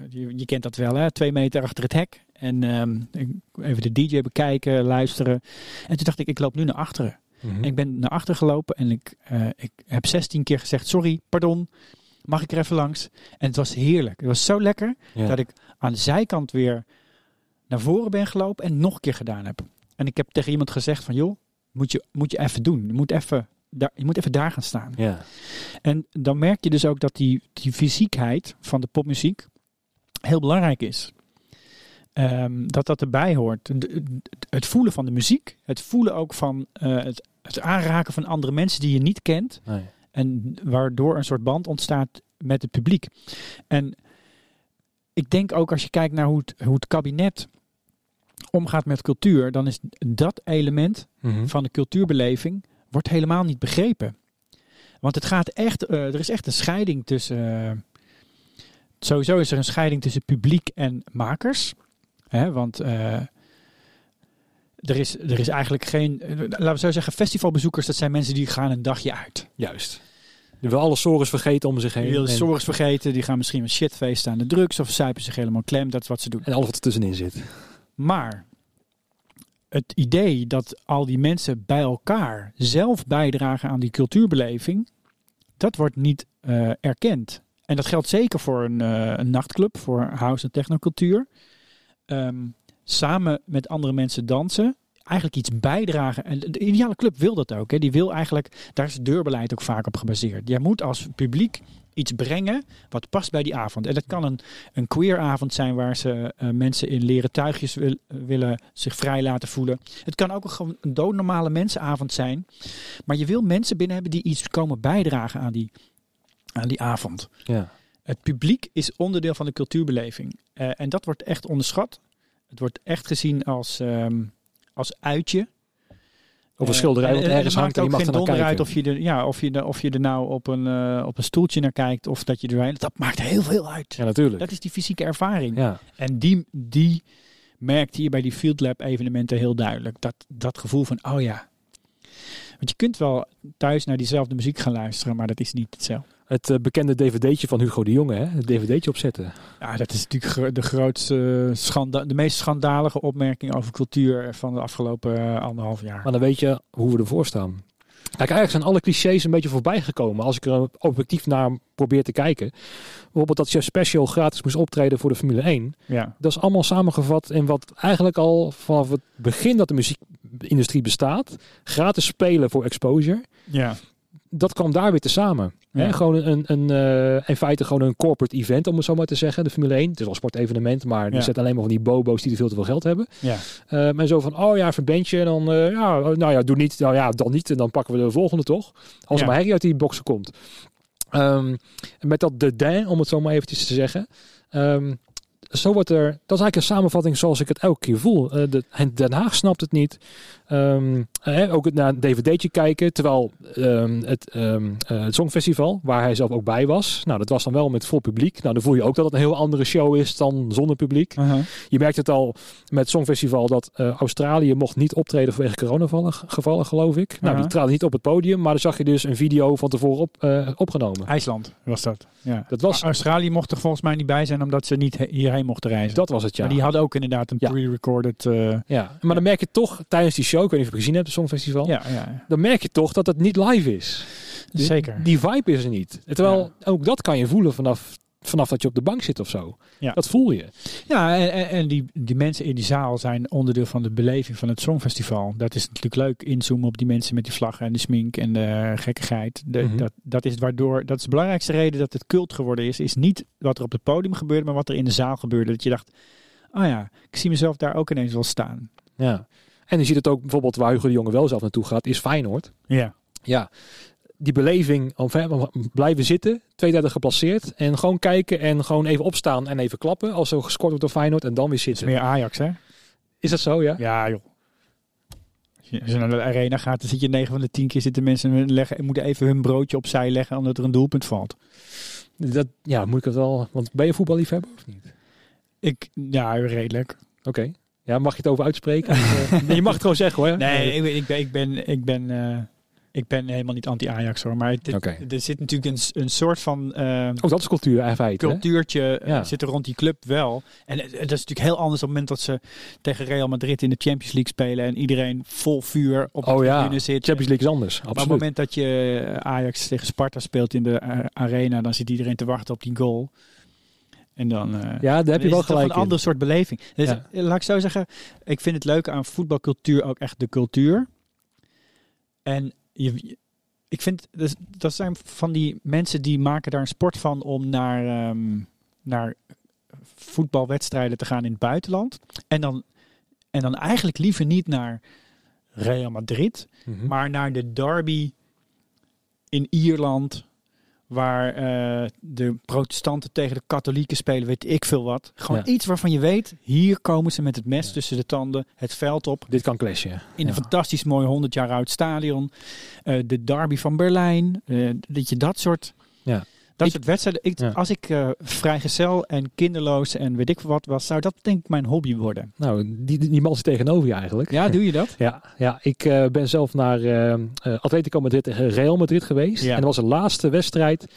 Je, je kent dat wel, hè? Twee meter achter het hek. En ik- even de DJ bekijken, luisteren. En toen dacht ik, ik loop nu naar achteren. Mhm. En ik ben naar achteren gelopen en ik, eh, ik heb 16 keer gezegd: Sorry, pardon, mag ik er even langs? En het was heerlijk. Het was zo lekker Ja. dat ik aan de zijkant weer naar voren ben gelopen en nog een keer gedaan heb. En ik heb tegen iemand gezegd: van joh, moet je, moet je even doen. Je moet even, daar, je moet even daar gaan staan. Ja. En dan merk je dus ook dat die, die fysiekheid van de popmuziek heel belangrijk is. Ehm, dat dat erbij hoort. De- de- Het voelen van de muziek, het voelen ook van eh, het, het aanraken van andere mensen die je niet kent. Nee. En waardoor een soort band ontstaat met het publiek. En ik denk ook als je kijkt naar hoe het, hoe het kabinet omgaat met cultuur, dan is dat element Mhm. van de cultuurbeleving wordt helemaal niet begrepen. Want het gaat echt, eh, er is echt een scheiding tussen. eh, sowieso is er een scheiding tussen publiek en makers. Hè, want eh, er, is, er is eigenlijk geen. laten we zo zeggen, festivalbezoekers, dat zijn mensen die gaan een dagje uit. Juist. Die wil alle sores vergeten om zich heen. Die willen vergeten, die gaan misschien een shitfeest aan de drugs of zuipen zich helemaal klem. Dat is wat ze doen. en alles wat er tussenin zit. Maar het idee dat al die mensen bij elkaar zelf bijdragen aan die cultuurbeleving, dat wordt niet eh, erkend. En dat geldt zeker voor een, eh, nachtclub, voor house- en technocultuur. Ehm, samen met andere mensen dansen, eigenlijk iets bijdragen. En de ideale club wil dat ook. Hè. Die wil eigenlijk, daar is het deurbeleid ook vaak op gebaseerd. Jij moet als publiek iets brengen wat past bij die avond. En dat kan een, een queeravond zijn waar ze eh, mensen in leren tuigjes wil- willen zich vrij laten voelen. Het kan ook een, gewoon een doodnormale mensenavond zijn. Maar je wil mensen binnen hebben die iets komen bijdragen aan die, aan die avond. Ja. Het publiek is onderdeel van de cultuurbeleving. Eh, en dat wordt echt onderschat. Het wordt echt gezien als, ehm, als uitje. Of een Eh, schilderij wat en ergens hangt en maakt je ook mag er naar kijken. uit of je, er, ja, of, je, er- of je er nou op een, eh, op een stoeltje naar kijkt of dat je er... Dat maakt heel veel uit. Ja, natuurlijk. Dat is die fysieke ervaring. Ja. En die, die merkt hier bij die Field Lab evenementen heel duidelijk. Dat, dat gevoel van, oh ja. Want je kunt wel thuis naar diezelfde muziek gaan luisteren, maar dat is niet hetzelfde. Het eh, bekende dvd'tje van Hugo de Jonge, hè? het dvd'tje opzetten. Ja, dat is natuurlijk de grootste, schanda de meest schandalige opmerking over cultuur van de afgelopen eh, anderhalf jaar. Maar dan weet je hoe we ervoor staan. Kijk, eigenlijk zijn alle clichés een beetje voorbij gekomen. Als ik er objectief naar probeer te kijken. Bijvoorbeeld dat Chef Special gratis moest optreden voor de Formule 1. Ja, Dat is allemaal samengevat in wat eigenlijk al vanaf het begin dat de muziekindustrie bestaat. Gratis spelen voor exposure. ja. Dat kwam daar weer te samen. Ja. Hè? Gewoon een, een, eh, in feite gewoon een corporate event, om het zo maar te zeggen. De Formule 1. Het is wel een sportevenement, maar Ja. er zitten alleen maar van die bobo's die er veel te veel geld hebben. ja. Eh, en zo van, oh ja, even een bandje. En dan, eh, ja, oh, nou ja, doe niet. Nou ja, dan niet. En dan pakken we de volgende toch. Als Ja. maar herrie uit die boxen komt. Ehm, met dat de din, om het zo maar eventjes te zeggen. Ehm, zo wordt er, dat is eigenlijk een samenvatting zoals ik het elke keer voel. Eh, de, en Den Haag snapt het niet. Ehm, eh, ook het naar een dvd'tje kijken. Terwijl ehm, het, eh, het Songfestival, waar hij zelf ook bij was. Nou, dat was dan wel met vol publiek. Nou, dan voel je ook dat het een heel andere show is dan zonder publiek. Je merkt het al met het Songfestival dat eh, Australië mocht niet optreden vanwege coronagevallen, gevallen, geloof ik. Nou, die traden niet op het podium, maar dan zag je dus een video van tevoren op, opgenomen. IJsland was dat. Ja. Dat was, Australië mocht er volgens mij niet bij zijn omdat ze niet he- mochten reizen. dat was het, ja. Maar die hadden ook inderdaad een Ja. pre-recorded... eh, ja. Maar dan merk je toch tijdens die show, ik weet niet of je het gezien hebt, het Songfestival, ja, ja, dan merk je toch dat het niet live is. Die- zeker. Die vibe is er niet. Terwijl ook dat kan je voelen vanaf, vanaf dat je op de bank zit of zo. Ja. Dat voel je. Ja, en, en, die, die mensen in die zaal zijn onderdeel van de beleving van het Songfestival. Dat is natuurlijk leuk, inzoomen op die mensen met die vlaggen en de smink en de gekkigheid. De, Mhm. dat, dat is waardoor, dat is de belangrijkste reden dat het cult geworden is, is niet wat er op het podium gebeurde, maar wat er in de zaal gebeurde. Dat je dacht, oh ja, ik zie mezelf daar ook ineens wel staan. Ja. En je ziet het ook bijvoorbeeld waar Hugo de Jonge wel zelf naartoe gaat, is Feyenoord. Ja. ja, die beleving, blijven zitten, twee derde geplaceerd en gewoon kijken en gewoon even opstaan en even klappen als er gescoord wordt door Feyenoord en dan weer is zitten. meer Ajax, hè? Is dat zo, ja? Ja, joh. Als je- naar de arena gaat, dan zit je 9 van de 10 keer zitten mensen leggen, en moeten even hun broodje opzij leggen omdat er een doelpunt valt. Dat, ja, moet ik het wel, want ben je voetballiefhebber of niet? Ik, ja, redelijk. Oké. Ja, mag je het over uitspreken? Je mag het gewoon zeggen hoor. Nee, ik ben, ik ben, ik ben, ik ben, eh, ik ben helemaal niet anti-Ajax hoor. Maar dit- er zit natuurlijk een, een soort van Ook dat is cultuur in feite. hè? cultuurtje eh, Ja. zit er rond die club wel. En eh, dat is natuurlijk heel anders op het moment dat ze tegen Real Madrid in de Champions League spelen en iedereen vol vuur op de Oh ja, tribune zit. Champions League is anders. Maar op het moment dat je eh, Ajax tegen Sparta speelt in de arena, dan zit iedereen te wachten op die goal. En dan, Ja, daar heb je wel gelijk een in. ander soort beleving. Dus, Ja. Laat ik zo zeggen, ik vind het leuk aan voetbalcultuur ook echt de cultuur. En je, ik vind, dus, dat zijn van die mensen die maken daar een sport van om naar, ehm, naar voetbalwedstrijden te gaan in het buitenland. En dan, en dan eigenlijk liever niet naar Real Madrid, Mhm. maar naar de derby in Ierland, waar eh, de protestanten tegen de katholieken spelen, weet ik veel wat. Gewoon Ja. iets waarvan je weet, hier komen ze met het mes Ja. tussen de tanden, het veld op, Dit kan clashen. in een fantastisch mooi 100 jaar oud stadion, Eh, de derby van Berlijn, eh, dat je dat soort... Dat Ik- soort wedstrijden. Ik, Ja. Als ik eh, vrijgezel en kinderloos en weet ik wat was, zou dat denk ik mijn hobby worden. Nou, die, die, man zit tegenover je eigenlijk. Ja, doe je dat? Ja, ja ik eh, ben zelf naar eh, Atletico Madrid tegen Real Madrid geweest. Ja. En dat was de laatste wedstrijd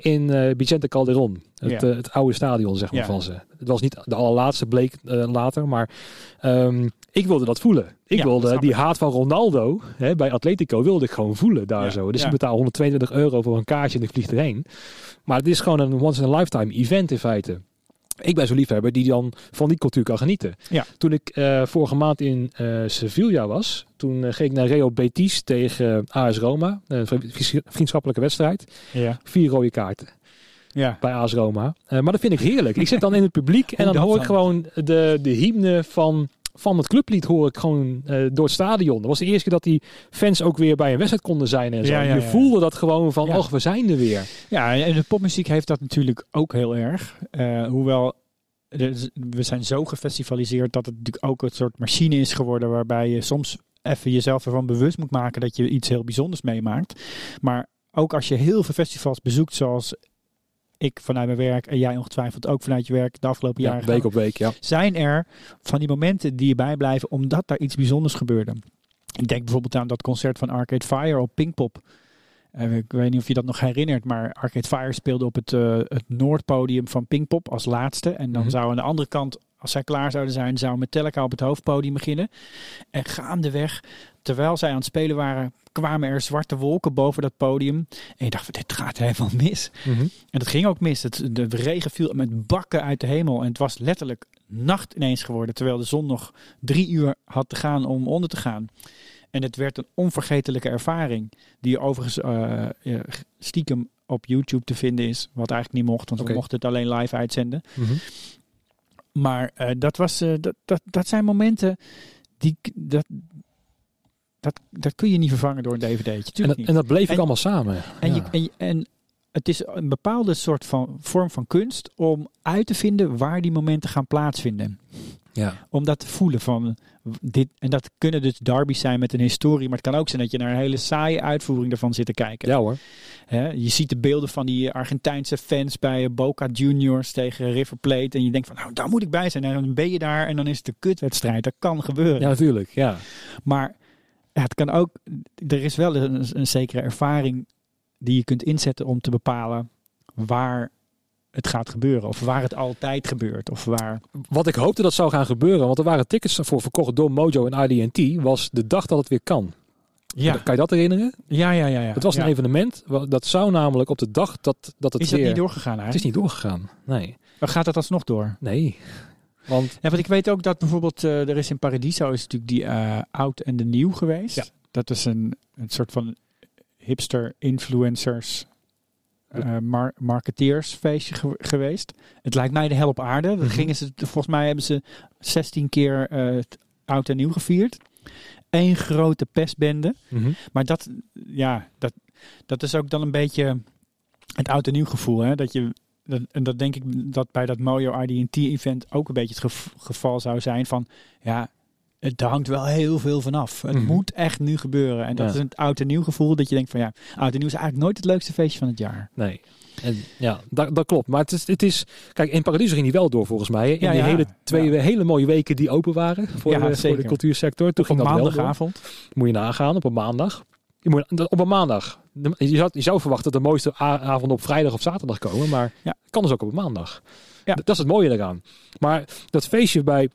in Vicente Calderon. Het, Ja. het oude stadion zeg maar, van ze. Het was niet de allerlaatste, bleek later. Maar ehm, ik wilde dat voelen. Ik Ja, wilde die haat van Ronaldo hè, bij Atletico wilde ik gewoon voelen daar Ja, zo. Dus ja. ik betaal 122 euro voor een kaartje en ik vlieg erheen. Maar het is gewoon een once in a lifetime event in feite. Ik ben zo'n liefhebber die dan van die cultuur kan genieten. Ja. Toen ik eh, vorige maand in eh, Sevilla was, toen eh, ging ik naar Real Betis tegen AS Roma. Een vri- vriendschappelijke wedstrijd. Ja. Vier rode kaarten ja. bij AS Roma. Maar dat vind ik heerlijk. Ik zit dan in het publiek en dan hoor ik gewoon de, de hymne van van het clublied hoor ik gewoon eh, door het stadion. Dat was de eerste keer dat die fans ook weer bij een wedstrijd konden zijn en zo. Ja, ja, je voelde dat gewoon van, oh, we zijn er weer. Ja, en de popmuziek heeft dat natuurlijk ook heel erg. Eh, hoewel, we zijn zo gefestivaliseerd dat het natuurlijk ook een soort machine is geworden waarbij je soms even jezelf ervan bewust moet maken dat je iets heel bijzonders meemaakt. Maar ook als je heel veel festivals bezoekt, zoals ik vanuit mijn werk en jij ongetwijfeld ook vanuit je werk de afgelopen Ja, jaren week gedaan, op week, ja. zijn er van die momenten die je bijblijven omdat daar iets bijzonders gebeurde. Ik denk bijvoorbeeld aan dat concert van Arcade Fire op Pinkpop. Eh, ik weet niet of je dat nog herinnert, maar Arcade Fire speelde op het, eh, het Noordpodium van Pinkpop als laatste. En dan Mhm. zou aan de andere kant, als zij klaar zouden zijn, zou Metallica op het hoofdpodium beginnen. En gaandeweg, terwijl zij aan het spelen waren, kwamen er zwarte wolken boven dat podium. En je dacht, van, dit gaat helemaal mis. Mhm. En dat ging ook mis. Het, de regen viel met bakken uit de hemel. En het was letterlijk nacht ineens geworden. Terwijl de zon nog drie uur had te gaan om onder te gaan. En het werd een onvergetelijke ervaring. Die overigens eh, stiekem op YouTube te vinden is. Wat eigenlijk niet mocht, want we mochten het alleen live uitzenden. Mhm. Maar eh, dat, was, eh, dat, dat, dat zijn momenten die... Dat, dat, dat kun je niet vervangen door een dvd'tje. En, dat, niet. en dat bleef ik allemaal samen. En, Ja. je, en, het is een bepaalde soort van vorm van kunst om uit te vinden waar die momenten gaan plaatsvinden. ja. Om dat te voelen van dit. En dat kunnen dus derbies zijn met een historie, maar het kan ook zijn dat je naar een hele saaie uitvoering ervan zit te kijken. ja hoor. Je ziet de beelden van die Argentijnse fans bij Boca Juniors tegen River Plate. En je denkt van nou, daar moet ik bij zijn. En dan ben je daar en dan is het een kutwedstrijd. Dat kan gebeuren. Ja, natuurlijk. Ja. Maar ja, het kan ook. Er is wel een, een zekere ervaring die je kunt inzetten om te bepalen waar het gaat gebeuren. Of waar het altijd gebeurt. Of waar. Wat ik hoopte dat zou gaan gebeuren, want er waren tickets voor verkocht door Mojo en IDT, was de dag dat het weer kan. Ja, Kan je dat herinneren? ja, ja. ja, ja. Het was een Ja. evenement, dat zou namelijk op de dag dat, dat het Is weer... niet doorgegaan Het is eigenlijk? niet doorgegaan. Nee. Dan gaat het alsnog door? Nee. Want Ja, want ik weet ook dat bijvoorbeeld eh, er is in Paradiso is natuurlijk die eh, oud en de nieuw geweest. Ja. Dat is een, een soort van hipster influencers eh mar marketeersfeestje ge- geweest. Het lijkt mij de hel op aarde. Mhm. gingen ze, volgens mij hebben ze 16 keer het oud en nieuw gevierd. Eén grote pestbende. Mhm. Maar dat, ja, dat, dat is ook dan een beetje het oud en nieuw gevoel. Hè? Dat je, dat, en dat denk ik dat bij dat Mojo RDT-event ook een beetje het gev- geval zou zijn van, ja, het hangt wel heel veel vanaf. Het Mhm. moet echt nu gebeuren. En dat Ja. is het oud en nieuw gevoel dat je denkt van, ja, oud en nieuw is eigenlijk nooit het leukste feestje van het jaar. Nee. En ja, dat, dat klopt. Maar het is, het is... Kijk, in Paradiso ging die wel door volgens mij. hè. In Ja, die ja. hele twee Ja. hele mooie weken die open waren voor, de, voor de cultuursector. Toen Op een ging wel door. maandagavond. Moet je nagaan, op een maandag. Je moet, op een maandag. Je zou, je zou verwachten dat de mooiste a- avonden op vrijdag of zaterdag komen. Maar Ja. kan dus ook op een maandag. Ja. Dat is het mooie eraan. Maar dat feestje bij...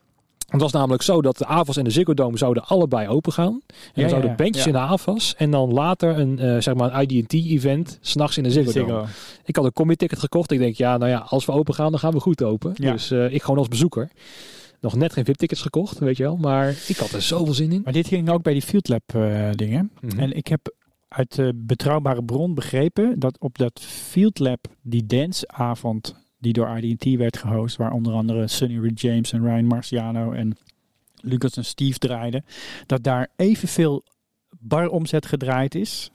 Het was namelijk zo dat de AVAS en de Ziggo Dome zouden allebei open gaan. En dan ja, zouden ja. bandjes in de AVAS. En dan later een, eh, zeg maar een IDT-event. S'nachts in de Ziggo, Dome. Ik had een combi-ticket gekocht. Ik denk, ja, nou ja, als we open gaan, dan gaan we goed open. Dus eh, ik gewoon als bezoeker. Nog net geen VIP-tickets gekocht, weet je wel. Maar ik had er zoveel zin in. Maar dit ging ook bij die Field Lab eh, dingen. Mhm. En ik heb uit de betrouwbare bron begrepen dat op dat Field Lab, die danceavond die door IDT werd gehost, waar onder andere Sunny Reed James en Ryan Marciano en Lucas en Steve draaiden, dat daar evenveel baromzet gedraaid is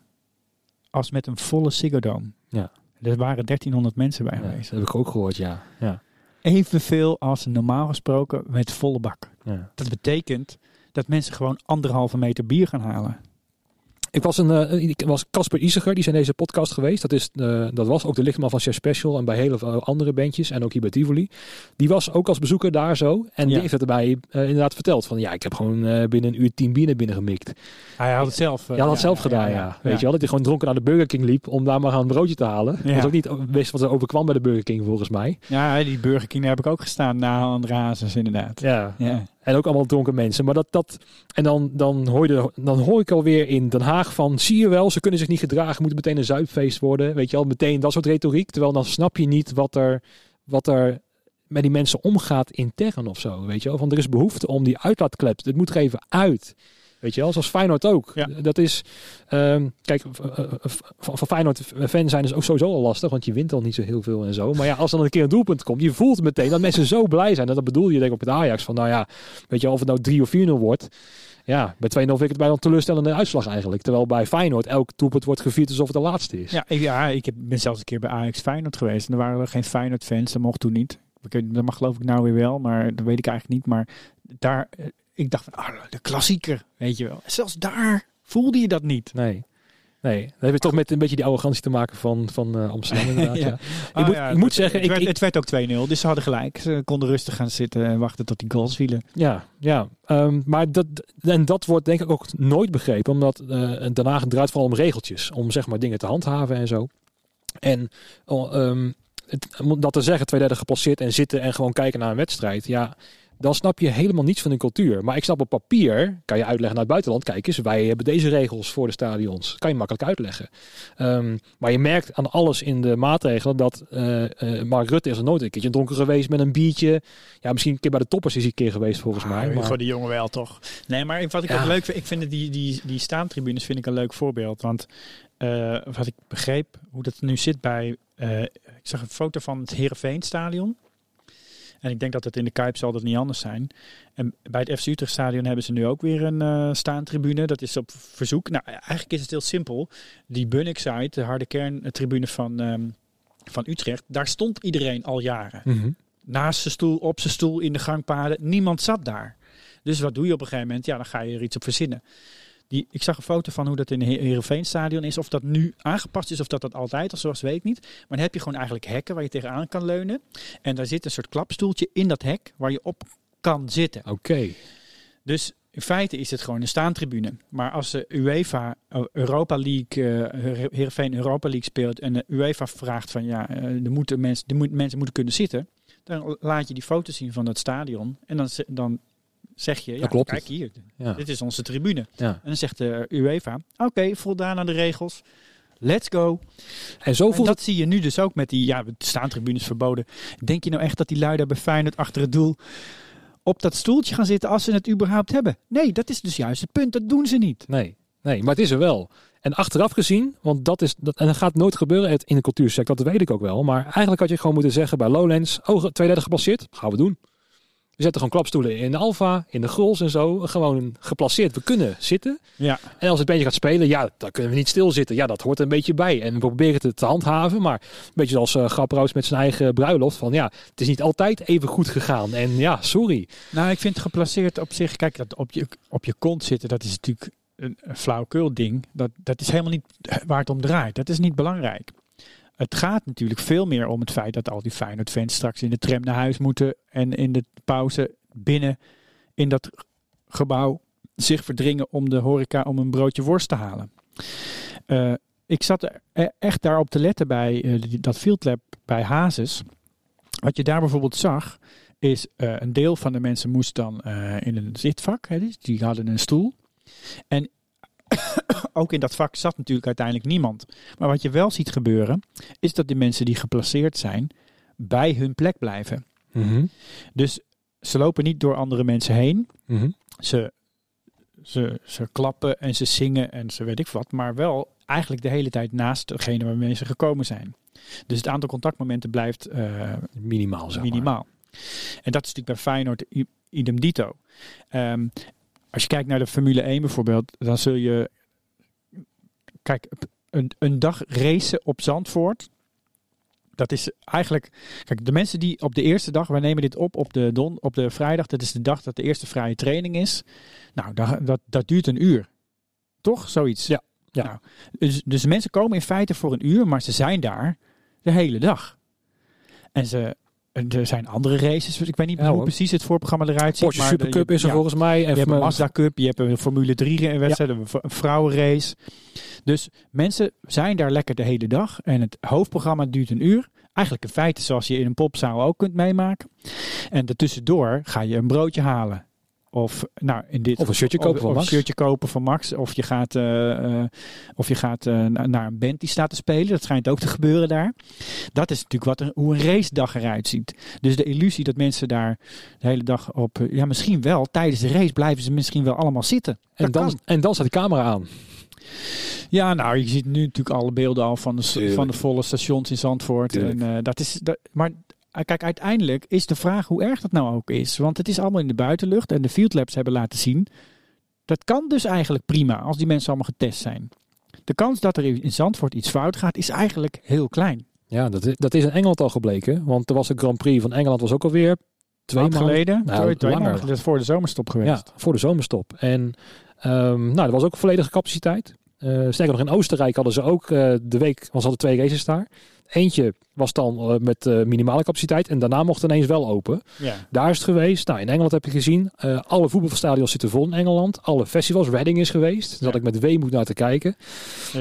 als met een volle Ziggo Dome. Ja. Er waren 1300 mensen bij Ja, dat geweest. heb ik ook gehoord, ja. ja. Evenveel als normaal gesproken met volle bak. ja. Dat betekent dat mensen gewoon anderhalve meter bier gaan halen. Ik was een, eh, ik was Casper Isiger, die is in deze podcast geweest. Dat, is, eh, dat was ook de lichtman van Chef Special en bij hele veel andere bandjes en ook hier bij Tivoli. Die was ook als bezoeker daar zo. En die Ja. heeft het erbij eh, inderdaad verteld. Van ja, ik heb gewoon eh, binnen een uur tien binnen gemikt. Hij had het zelf. eh, Ja, had het zelf gedaan, ja. Weet je wel, dat hij gewoon dronken naar de Burger King liep om daar maar een broodje te halen. Dat Ja. was ook niet wist wat er overkwam bij de Burger King volgens mij. Ja, die Burger King daar heb ik ook gestaan na Andrazes inderdaad. Ja. Ja. En ook allemaal dronken mensen. Maar dat, dat en dan, dan, hoor je, dan hoor ik alweer in Den Haag van, zie je wel, ze kunnen zich niet gedragen, moet meteen een zuipfeest worden. Weet je wel, meteen dat soort retoriek. Terwijl dan snap je niet wat er, wat er met die mensen omgaat intern of zo. Weet je wel, van er is behoefte om die uitlaatklep. Het moet er even uit. Weet je wel, zoals Feyenoord ook. Ja. Dat is, ehm, kijk, eh, v- van van Feyenoord-fan zijn is ook sowieso al lastig, want je wint al niet zo heel veel en zo. Maar ja, als dan een keer een doelpunt komt, je voelt meteen dat mensen zo blij zijn. En dat bedoel je denk ik op het Ajax, van nou ja, weet je, of het nou 3 of 4-0 wordt. Ja, bij 2-0 vind ik het bijna een teleurstellende uitslag eigenlijk. Terwijl bij Feyenoord elk doelpunt wordt gevierd alsof het de laatste is. Ja, ik, ja, ik ben zelfs een keer bij Ajax Feyenoord geweest. En er waren er geen Feyenoord fans. Dat mocht toen niet. Dat mag geloof ik nou weer wel, maar dat weet ik eigenlijk niet. Maar daar, eh, ik dacht van, ah, de klassieker, weet je wel. Zelfs daar voelde je dat niet. Nee. Nee, dat heeft toch met een beetje die arrogantie te maken van, van eh, Amsterdam inderdaad. ja. Ja. Ik Ah, moet, ja, ik moet het- zeggen, het, ik, werd, het werd ook 2-0, dus ze hadden gelijk. Ze konden rustig gaan zitten en wachten tot die goals vielen. Ja, ja. Ehm, maar dat, en dat wordt denk ik ook nooit begrepen. Omdat eh Den Haag draait vooral om regeltjes. Om zeg maar dingen te handhaven en zo. En oh, het, om dat te zeggen, twee derde gepasseerd en zitten en gewoon kijken naar een wedstrijd. Ja, dan snap je helemaal niets van de cultuur. Maar ik snap op papier, kan je uitleggen naar het buitenland. Kijk eens, wij hebben deze regels voor de stadions. Kan je makkelijk uitleggen. Ehm, maar je merkt aan alles in de maatregelen dat eh, eh, Mark Rutte is er nooit een keertje dronken geweest met een biertje. Ja, misschien een keer bij de toppers is hij een keer geweest volgens mij. Ah, Maar... Gewoon de jongen wel, toch? Nee, maar wat ik Ja. ook leuk vind, ik vind die, die, die staantribunes vind ik een leuk voorbeeld. Want eh, wat ik begreep, hoe dat nu zit bij... ik zag een foto van het Heerenveenstadion. En ik denk dat het in de Kuip zal dat niet anders zijn. En bij het FC Utrecht stadion hebben ze nu ook weer een eh, staantribune. Dat is op verzoek. Nou, eigenlijk is het heel simpel. Die Bunnik-site, de harde kerntribune van, ehm, van Utrecht, daar stond iedereen al jaren Mhm. naast zijn stoel, op zijn stoel, in de gangpaden. Niemand zat daar. Dus wat doe je op een gegeven moment? Ja, dan ga je er iets op verzinnen. Die, ik zag een foto van hoe dat in het Heerenveenstadion is. Of dat nu aangepast is of dat dat altijd al zo was, weet ik niet. Maar dan heb je gewoon eigenlijk hekken waar je tegenaan kan leunen. En daar zit een soort klapstoeltje in dat hek waar je op kan zitten. Oké. Dus in feite is het gewoon een staantribune. Maar als de UEFA eh, Europa League, eh Heerenveen Europa League speelt en de UEFA vraagt van ja, eh, er moeten mensen, er moet, mensen moeten kunnen zitten, dan laat je die foto zien van dat stadion en dan, dan zeg je, ja, klopt kijk hier, Ja. dit is onze tribune. ja. En dan zegt de UEFA, oké, voldaan aan de regels. Let's go. En zo En voelt dat zie je nu dus ook met die ja, staantribunes verboden. Denk je nou echt dat die lui daar bij Feyenoord achter het doel op dat stoeltje gaan zitten als ze het überhaupt hebben? Nee, dat is dus juist het punt. Dat doen ze niet. Nee, nee, maar het is er wel. En achteraf gezien, want dat is, dat, en dat gaat nooit gebeuren in de cultuursector, dat weet ik ook wel. Maar eigenlijk had je gewoon moeten zeggen bij Lowlands, oh, twee derde gepasseerd, gaan we doen. We zetten gewoon klapstoelen in de Alfa, in de Grols en zo. Gewoon geplaceerd. We kunnen zitten. Ja, En als het bandje gaat spelen, ja, dan kunnen we niet stilzitten. Ja, dat hoort een beetje bij. En we proberen het te handhaven. Maar een beetje zoals uh, Grapperhaus met zijn eigen bruiloft. Van ja, het is niet altijd even goed gegaan. En ja, sorry. nou ik vind geplaceerd op zich, kijk, dat op je, op je kont zitten, dat is natuurlijk een, flauwekul ding. Dat, dat is helemaal niet waar het om draait. Dat is niet belangrijk. Het gaat natuurlijk veel meer om het feit dat al die Feyenoord fans straks in de tram naar huis moeten en in de pauze binnen in dat gebouw zich verdringen om de horeca om een broodje worst te halen. Uh, ik zat er echt daarop te letten bij uh, dat Field Lab bij Hazes. Wat je daar bijvoorbeeld zag, is uh, een deel van de mensen moest dan in een zitvak. Hè, die hadden een stoel. En ook in dat vak zat natuurlijk uiteindelijk niemand. Maar wat je wel ziet gebeuren, is dat de mensen die geplaceerd zijn, bij hun plek blijven. Mm -hmm. Dus ze lopen niet door andere mensen heen. Mm -hmm. Ze, ze, ze klappen en ze zingen en ze weet ik wat. Maar wel eigenlijk de hele tijd naast degene waarmee ze gekomen zijn. Dus het aantal contactmomenten blijft uh, minimaal. Zeg minimaal. En dat is natuurlijk bij Feyenoord idem dito. Um, als je kijkt naar de Formule 1 bijvoorbeeld, dan zul je. Kijk, een, een dag racen op Zandvoort. Dat is eigenlijk. Kijk, de mensen die op de eerste dag, wij nemen dit op op de, don, op de vrijdag, dat is de dag dat de eerste vrije training is. Nou, dat, dat, dat duurt een uur. Toch? Zoiets. Ja. ja. Nou, dus, dus mensen komen in feite voor een uur, maar ze zijn daar de hele dag. En ze, er zijn andere races. Dus ik weet niet ja, hoe hoor. precies het voorprogramma eruit ziet. Porsche Supercup is er ja, volgens mij. Je hebt een Mazda Cup, je hebt een Formule 3 wedstrijd, ja. een vrouwenrace. Dus mensen zijn daar lekker de hele dag. En het hoofdprogramma duurt een uur. Eigenlijk in feite zoals je in een popzaal ook kunt meemaken. En daartussendoor ga je een broodje halen. Of, nou, in dit Of een shirtje kopen of, van of Max. een shirtje kopen van Max. Of je gaat, eh, eh, of je gaat eh, na- naar een band die staat te spelen. Dat schijnt ook te gebeuren daar. Dat is natuurlijk wat een, hoe een racedag eruit ziet. Dus de illusie dat mensen daar de hele dag op... Ja, misschien wel. Tijdens de race blijven ze misschien wel allemaal zitten. En dan, kan. en dan staat die camera aan. Ja, nou, je ziet nu natuurlijk alle beelden al van de, Tuurlijk. van de volle stations in Zandvoort. Tuurlijk. En, eh, dat is, dat, maar kijk, uiteindelijk is de vraag hoe erg dat nou ook is. Want het is allemaal in de buitenlucht en de field labs hebben laten zien. Dat kan dus eigenlijk prima als die mensen allemaal getest zijn. De kans dat er in Zandvoort iets fout gaat is eigenlijk heel klein. Ja, dat is, dat is in Engeland al gebleken. Want er was een Grand Prix van Engeland was ook alweer twee Maand maanden geleden, Nou, twee, twee langer. maanden voor de zomerstop geweest. Ja, voor de zomerstop. En ehm, nou, er was ook volledige capaciteit. Eh sterker nog, in Oostenrijk hadden ze ook eh, de week, want ze hadden twee races daar. Eentje was dan eh, met eh, minimale capaciteit en daarna mocht ineens wel open. Ja. Daar is het geweest. Nou, in Engeland heb je gezien, eh, alle voetbalstadions zitten vol in Engeland. Alle festivals, Reading is geweest. Daar zat Ja. ik met weemoed naar te kijken.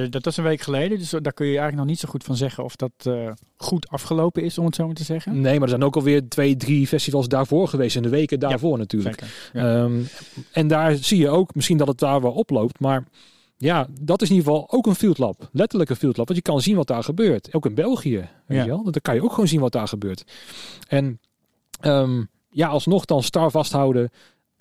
Dat was een week geleden, dus daar kun je eigenlijk nog niet zo goed van zeggen of dat goed afgelopen is, om het zo maar te zeggen. Nee, maar er zijn ook alweer twee, drie festivals daarvoor geweest. In de weken daarvoor natuurlijk. Ehm, en daar zie je ook misschien dat het daar wel oploopt. Maar ja, dat is in ieder geval ook een field lab. Letterlijk een field lab. Want je kan zien wat daar gebeurt. Ook in België. Weet Ja. je wel? Dan kan je ook gewoon zien wat daar gebeurt. En ehm, ja, alsnog dan star vasthouden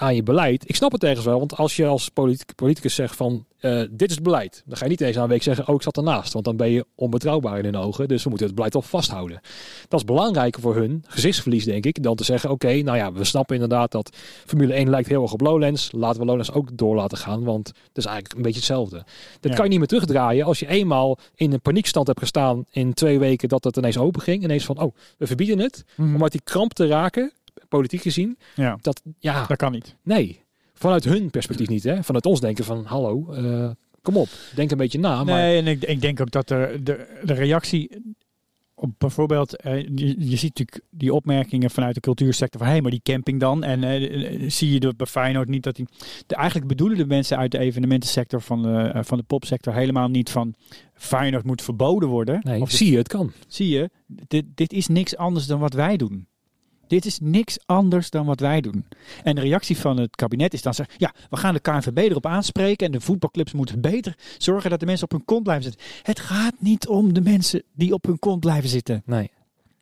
aan je beleid. Ik snap het ergens wel. Want als je als politic- politicus zegt van eh, dit is het beleid. Dan ga je niet eens na een week zeggen, oh ik zat ernaast. Want dan ben je onbetrouwbaar in hun ogen. Dus we moeten het beleid wel vasthouden. Dat is belangrijker voor hun gezichtsverlies denk ik. Dan te zeggen, oké, nou ja, we snappen inderdaad dat Formule 1 lijkt heel erg op Lowlands. Laten we Lowlands ook door laten gaan. Want het is eigenlijk een beetje hetzelfde. Dat Ja. kan je niet meer terugdraaien. Als je eenmaal in een paniekstand hebt gestaan in twee weken dat het ineens open ging. Ineens van, oh, we verbieden het. Mhm. Om uit die kramp te raken, politiek gezien. ja, Dat, ja, dat kan niet. nee. Vanuit hun perspectief niet. Hè? Vanuit ons denken van, hallo, eh, kom op. Denk een beetje na. Maar Nee, en ik, ik denk ook dat de, de, de reactie op bijvoorbeeld, eh, je, je ziet natuurlijk die opmerkingen vanuit de cultuursector van hé, maar die camping dan. En eh, zie je dat bij Feyenoord niet dat die. De, eigenlijk bedoelen de mensen uit de evenementensector van de, van de popsector helemaal niet van Feyenoord moet verboden worden. nee, Of zie je, het kan. zie je, dit, dit is niks anders dan wat wij doen. Dit is niks anders dan wat wij doen. En de reactie van het kabinet is dan zeggen: ja, we gaan de KNVB erop aanspreken en de voetbalclubs moeten beter zorgen dat de mensen op hun kont blijven zitten. Het gaat niet om de mensen die op hun kont blijven zitten. Nee,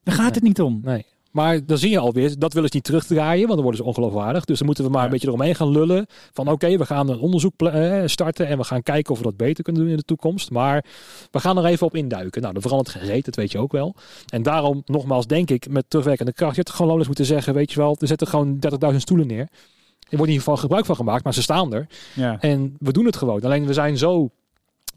Daar gaat Nee. het niet om. nee. Maar dan zie je alweer, dat willen ze niet terugdraaien, want dan worden ze ongeloofwaardig. Dus dan moeten we maar een beetje eromheen gaan lullen. Van oké, we gaan een onderzoek eh, starten en we gaan kijken of we dat beter kunnen doen in de toekomst. Maar we gaan er even op induiken. Nou, dan verandert geen reet, dat weet je ook wel. En daarom, nogmaals, denk ik, met terugwerkende kracht, je had gewoon eens moeten zeggen, weet je wel, er zetten gewoon 30.000 stoelen neer. Er wordt in ieder geval gebruik van gemaakt, maar ze staan er. Ja. En we doen het gewoon. Alleen we zijn zo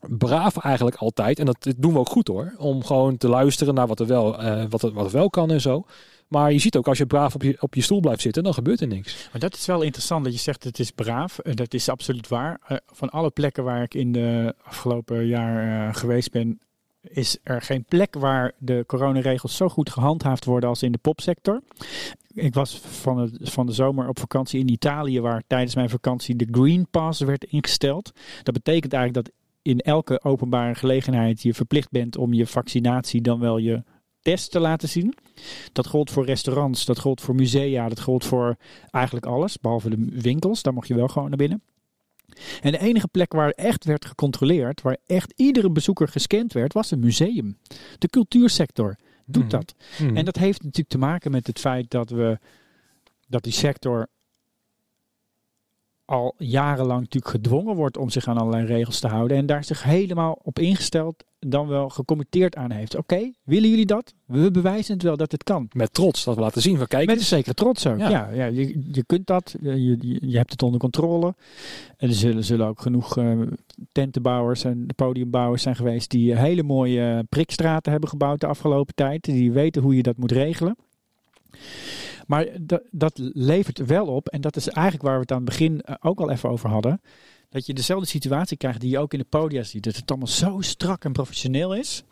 braaf eigenlijk altijd. En dat doen we ook goed hoor. Om gewoon te luisteren naar wat er wel, eh, wat er, wat er wel kan en zo. Maar je ziet ook, als je braaf op je, op je stoel blijft zitten, dan gebeurt er niks. Maar dat is wel interessant dat je zegt het is braaf. Eh, Dat is absoluut waar. Eh, Van alle plekken waar ik in de afgelopen jaar eh, geweest ben, is er geen plek waar de coronaregels zo goed gehandhaafd worden als in de popsector. Ik was van van de zomer op vakantie in Italië, waar tijdens mijn vakantie de Green Pass werd ingesteld. Dat betekent eigenlijk dat in elke openbare gelegenheid je verplicht bent om je vaccinatie dan wel je test te laten zien. Dat gold voor restaurants, dat gold voor musea, dat gold voor eigenlijk alles, behalve de winkels. Daar mocht je wel gewoon naar binnen. En de enige plek waar echt werd gecontroleerd, waar echt iedere bezoeker gescand werd, was een museum. De cultuursector doet Mhm. dat. En dat heeft natuurlijk te maken met het feit dat we dat die sector al jarenlang natuurlijk gedwongen wordt om zich aan allerlei regels te houden en daar zich helemaal op ingesteld dan wel gecommitteerd aan heeft. Oké, willen jullie dat? We bewijzen het wel dat het kan. Met trots dat we laten zien van kijk, Met een zekere trots ook. Ja. Ja, ja, je, je kunt dat. Je, je, hebt het onder controle. En er zullen, zullen ook genoeg eh, tentenbouwers en podiumbouwers zijn geweest die eh, hele mooie prikstraten hebben gebouwd de afgelopen tijd. Die weten hoe je dat moet regelen. Maar dat, dat levert wel op, en dat is eigenlijk waar we het aan het begin eh, ook al even over hadden. Dat je dezelfde situatie krijgt die je ook in de podia ziet. Dat het allemaal zo strak en professioneel is.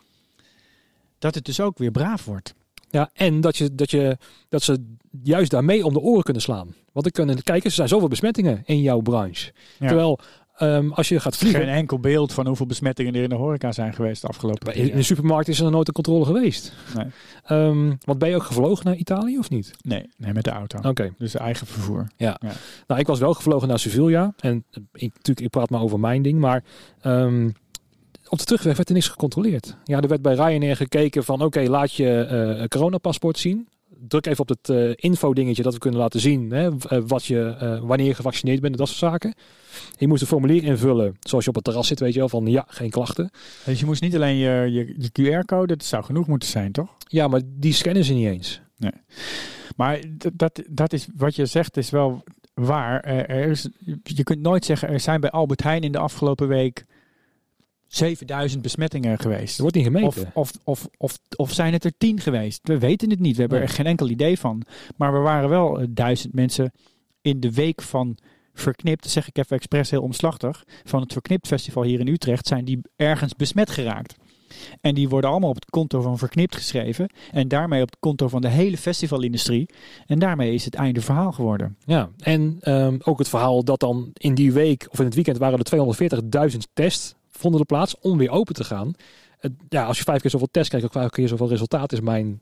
Dat het dus ook weer braaf wordt. ja, en dat, je, dat, je, dat ze juist daarmee om de oren kunnen slaan. Want er kunnen kijken, er zijn zoveel besmettingen in jouw branche. Ja. Terwijl ehm, als je gaat vliegen... Geen enkel beeld van hoeveel besmettingen er in de horeca zijn geweest de afgelopen in, in de supermarkt is er nog nooit een controle geweest. Nee. Ehm, want ben je ook gevlogen naar Italië of niet? Nee, nee met de auto. Oké. Dus eigen vervoer. Ja. Nou, ik was wel gevlogen naar Sevilla. En ik, natuurlijk, ik praat maar over mijn ding. Maar ehm, op de terugweg werd er niks gecontroleerd. Ja, er werd bij Ryanair gekeken van oké, laat je uh, coronapaspoort zien. Druk even op het uh, info-dingetje dat we kunnen laten zien hè, wat je, uh, wanneer je gevaccineerd bent en dat soort zaken. Je moest een formulier invullen zoals je op het terras zit, weet je wel, van ja, geen klachten. Dus je moest niet alleen je, je, je QR-code, dat zou genoeg moeten zijn, toch? Ja, maar die scannen ze niet eens. Nee. Maar dat, dat is wat je zegt, is wel waar. Er is, je kunt nooit zeggen, er zijn bij Albert Heijn in de afgelopen week 7000 besmettingen geweest. Er wordt niet gemeten. Of, of, of, of, of zijn het er 10 geweest? We weten het niet. We hebben er geen enkel idee van. Maar we waren wel duizend mensen in de week van Verknipt, zeg ik even expres heel omslachtig, van het Verknipt Festival hier in Utrecht, zijn die ergens besmet geraakt. En die worden allemaal op het konto van Verknipt geschreven. En daarmee op het konto van de hele festivalindustrie. En daarmee is het einde verhaal geworden. Ja, en um, ook het verhaal dat dan in die week of in het weekend waren er 240.000 tests vonden de plaats om weer open te gaan. ja, als je vijf keer zoveel tests krijgt, ook vijf keer zoveel resultaat is mijn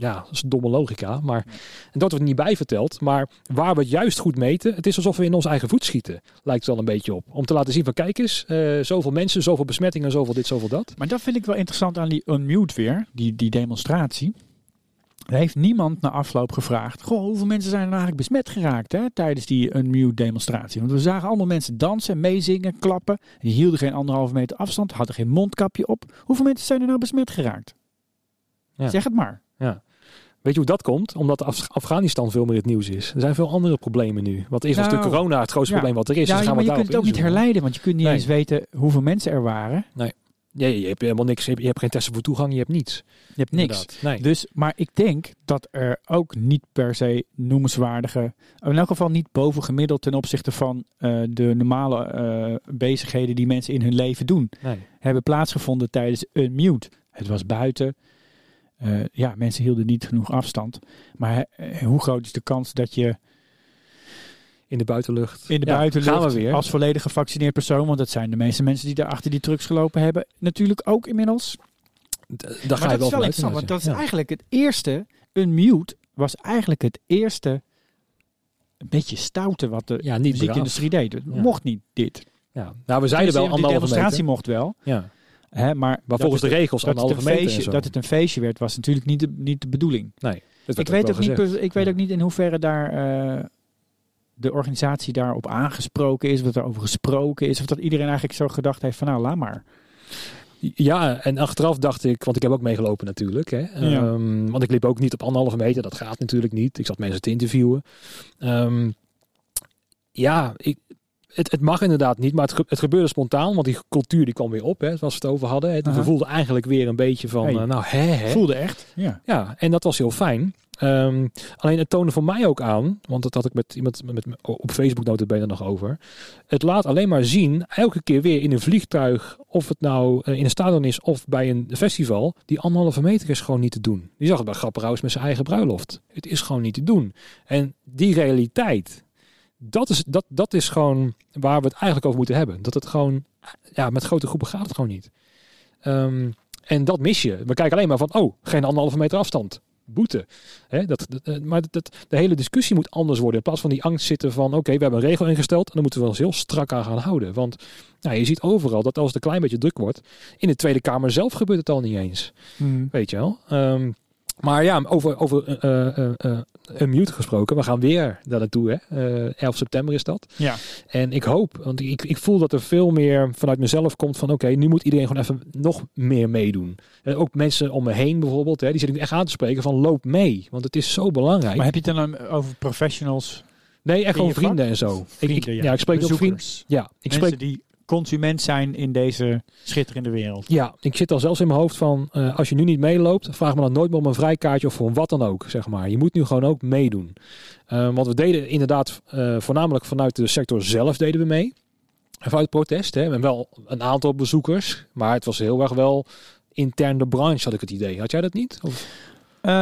ja, dat is domme logica. Maar en dat wordt niet bij verteld. Maar waar we het juist goed meten, het is alsof we in ons eigen voet schieten. Lijkt het wel een beetje op. Om te laten zien van kijk eens, uh, zoveel mensen, zoveel besmettingen, zoveel dit, zoveel dat. Maar dat vind ik wel interessant aan die unmute weer, die, die demonstratie. Er heeft niemand na afloop gevraagd: Goh, hoeveel mensen zijn er nou eigenlijk besmet geraakt hè, tijdens die unmute demonstratie? Want we zagen allemaal mensen dansen, meezingen, klappen. Die hielden geen anderhalve meter afstand, hadden geen mondkapje op. Hoeveel mensen zijn er nou besmet geraakt? Ja. Zeg het maar. Ja. Weet je hoe dat komt? Omdat Af Afghanistan veel meer het nieuws is. Er zijn veel andere problemen nu. Want eerst nou, natuurlijk corona het grootste probleem wat er is. Ja, dus gaan maar je kunt het ook niet herleiden, want je kunt niet eens weten hoeveel mensen er waren. Nee. Nee, je hebt helemaal niks. Je hebt geen testen voor toegang, je hebt niets. Je hebt niks. Nee. Dus, maar ik denk dat er ook niet per se noemenswaardige, in elk geval niet bovengemiddeld ten opzichte van uh, de normale uh, bezigheden die mensen in hun leven doen, nee. hebben plaatsgevonden tijdens een mute. Het was buiten. Uh, ja, mensen hielden niet genoeg afstand. Maar hoe groot is de kans dat je in de buitenlucht. In de ja, buitenlucht. Gaan we weer. Als volledig gevaccineerd persoon. Want dat zijn de meeste mensen die daar achter die trucks gelopen hebben. Natuurlijk ook inmiddels. D daar ga je wel is wel interessant. Want dat is eigenlijk het eerste. Unmute was eigenlijk het eerste. Een beetje stoute wat de ja, niet muziekindustrie deed. Het mocht niet dit. Ja, nou we zeiden wel anderhalve De demonstratie mocht wel. Ja. Hè, maar, maar volgens de regels dat anderhalve het een meter feestje, Dat het een feestje werd, was natuurlijk niet de, niet de bedoeling. Nee, ik weet, ook niet, ik weet ook niet in hoeverre daar uh, de organisatie daarop aangesproken is, of dat er over gesproken is, of dat iedereen eigenlijk zo gedacht heeft van nou, laat maar. Ja, en achteraf dacht ik, want ik heb ook meegelopen natuurlijk. Hè? Ja. Um, want ik liep ook niet op anderhalve meter, dat gaat natuurlijk niet. Ik zat mensen te interviewen. Um, ja, ik, het, het, mag inderdaad niet, maar het, het, gebeurde spontaan, want die cultuur die kwam weer op, hè, zoals we het over hadden. Voelden eigenlijk weer een beetje van, hey, uh, nou hè, hè. Voelde echt, ja. Ja, en dat was heel fijn. Um, alleen het toonde voor mij ook aan, want dat had ik met iemand met, op Facebook notabene nog over. Het laat alleen maar zien, elke keer weer in een vliegtuig, of het nou uh, in een stadion is of bij een festival, die anderhalve meter is gewoon niet te doen. Die zag het bij Grapperhaus met zijn eigen bruiloft. Het is gewoon niet te doen. En die realiteit, dat is, dat, dat is gewoon waar we het eigenlijk over moeten hebben. Dat het gewoon, ja, met grote groepen gaat het gewoon niet. Um, en dat mis je. We kijken alleen maar van, oh, geen anderhalve meter afstand. Boete. Hè, dat, dat, maar dat, de hele discussie moet anders worden. In plaats van die angst zitten van, oké, we hebben een regel ingesteld en dan moeten we ons heel strak aan gaan houden. Want nou, je ziet overal dat als het een klein beetje druk wordt, in de Tweede Kamer zelf gebeurt het al niet eens. Hmm. Weet je wel. Um, maar ja, over, over uh, uh, uh, een mute gesproken. We gaan weer daar naartoe. Hè? 11 september is dat. Ja. En ik hoop, want ik, ik voel dat er veel meer vanuit mezelf komt van... oké, okay, nu moet iedereen gewoon even nog meer meedoen. En ook mensen om me heen bijvoorbeeld. Hè, die zitten echt aan te spreken van loop mee. Want het is zo belangrijk. Maar heb je het dan over professionals? Nee, echt gewoon vrienden en zo. Vrienden, ik, ja. ja. ik spreek ook vrienden. Ja, ik mensen spreek die consument zijn in deze schitterende wereld. Ja, ik zit al zelfs in mijn hoofd van, uh, als je nu niet meeloopt, vraag me dan nooit meer om een vrijkaartje of voor wat dan ook, zeg maar. Je moet nu gewoon ook meedoen. Uh, want we deden inderdaad, uh, voornamelijk vanuit de sector zelf deden we mee. Vanuit protest, hè. En wel een aantal bezoekers, maar het was heel erg wel intern de branche, had ik het idee. Had jij dat niet? Of? Uh,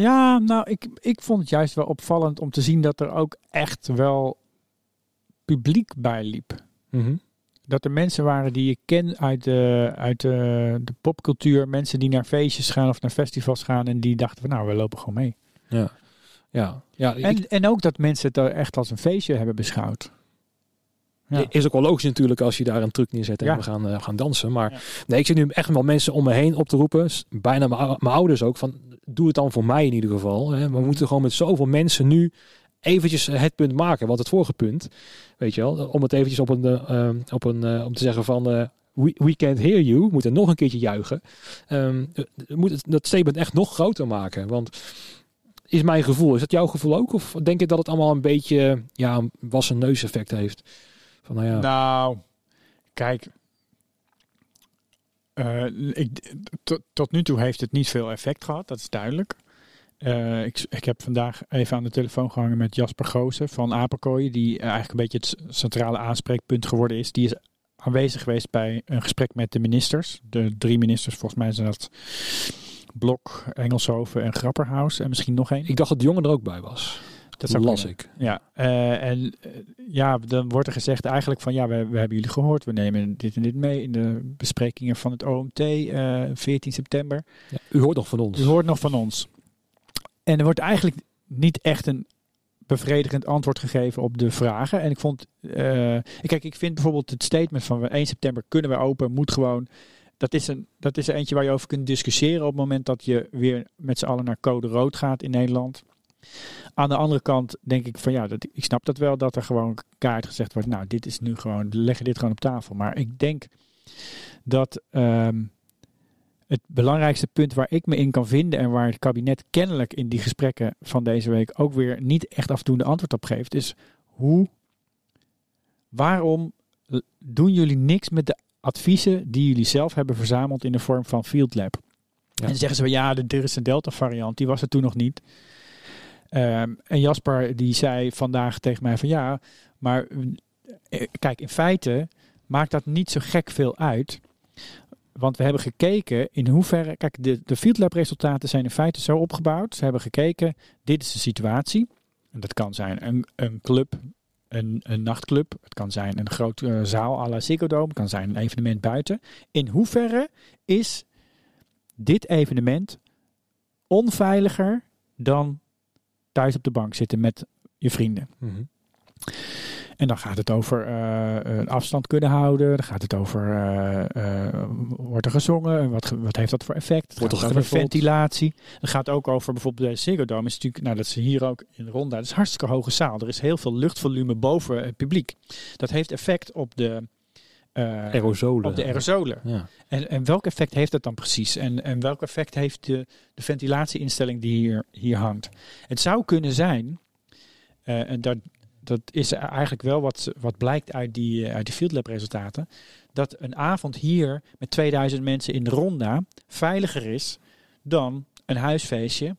ja, nou, ik, ik vond het juist wel opvallend om te zien dat er ook echt wel publiek bij liep. Mm -hmm. Dat er mensen waren die ik ken uit de, uit de, de popcultuur. Mensen die naar feestjes gaan of naar festivals gaan. En die dachten van nou, we lopen gewoon mee. Ja. Ja. ja ik- En, en ook dat mensen het echt als een feestje hebben beschouwd. Ja. Is ook wel logisch natuurlijk als je daar een truc neerzet en Ja. we gaan, eh, gaan dansen. Maar Ja. nee, ik zit nu echt wel mensen om me heen op te roepen. Bijna mijn ouders ook. Van, doe het dan voor mij in ieder geval. Hè. We moeten gewoon met zoveel mensen nu eventjes het punt maken. Want het vorige punt, weet je wel. Om het eventjes op een, eh, eh, op een eh, om te zeggen van... eh, we, can't hear you. Moet er nog een keertje juichen. Ehm, eh, moeten het- dat statement echt nog groter maken. Want is mijn gevoel. Is dat jouw gevoel ook? Of denk je dat het allemaal een beetje ja, een wassen neus effect heeft? Van nou ja... Nou, kijk. ik, tot nu toe heeft het niet veel effect gehad, dat is duidelijk. Eh, ik, ik heb vandaag even aan de telefoon gehangen met Jasper Goosen van Apenkooi, die eh, eigenlijk een beetje het centrale aanspreekpunt geworden is. Die is aanwezig geweest bij een gesprek met de ministers. De drie ministers, volgens mij zijn dat Blok, Engelshoven en Grapperhaus en misschien nog één. Ik dacht dat de jongen er ook bij was. Dat zou las ik. Ja, eh, en ja, dan wordt er gezegd eigenlijk van ja, we, we hebben jullie gehoord, we nemen dit en dit mee in de besprekingen van het OMT eh 14 september. Ja, u hoort nog van ons. U hoort nog van ons. En er wordt eigenlijk niet echt een bevredigend antwoord gegeven op de vragen. En ik vond, eh, kijk, ik vind bijvoorbeeld het statement van we 1 september kunnen we open, moet gewoon. Dat is, een, dat is er eentje waar je over kunt discussiëren op het moment dat je weer met z'n allen naar code rood gaat in Nederland. Aan de andere kant denk ik van ja, dat, ik snap dat wel dat er gewoon kaart gezegd wordt. Nou, dit is nu gewoon, leggen dit gewoon op tafel. Maar ik denk dat ehm, het belangrijkste punt waar ik me in kan vinden en waar het kabinet kennelijk in die gesprekken van deze week ook weer niet echt afdoende antwoord op geeft, is hoe, waarom doen jullie niks met de adviezen die jullie zelf hebben verzameld in de vorm van Field Lab? Ja. En zeggen ze ja, de- er is een Delta variant, die was er toen nog niet. Ehm, en Jasper die zei vandaag tegen mij van ja, maar eh, kijk, in feite maakt dat niet zo gek veel uit. Want we hebben gekeken in hoeverre. Kijk, de, de Field Lab resultaten zijn in feite zo opgebouwd. Ze hebben gekeken, dit is de situatie. En dat kan zijn een, een club, een, een nachtclub. Het kan zijn een grote eh, zaal à la Ziggo Dome. Het kan zijn een evenement buiten. In hoeverre is dit evenement onveiliger dan thuis op de bank zitten met je vrienden? Mhm. En dan gaat het over eh, een afstand kunnen houden. Dan gaat het over, eh, eh, wordt er gezongen? En wat, wat heeft dat voor effect? Het Wordt gaat er over ventilatie. Het gaat ook over bijvoorbeeld de Ziggo Dome. Is natuurlijk, nou, dat is hier ook in Ronda. Dat is een hartstikke hoge zaal. Er is heel veel luchtvolume boven het publiek. Dat heeft effect op de, eh, Aerosolen. op de aerosolen. Ja. En, en welk effect heeft dat dan precies? En, en welk effect heeft de, de ventilatieinstelling die hier, hier hangt? Het zou kunnen zijn, en dat, dat is eigenlijk wel wat, wat blijkt uit die, eh, uit die Field Lab resultaten, dat een avond hier met 2000 mensen in de ronda veiliger is dan een huisfeestje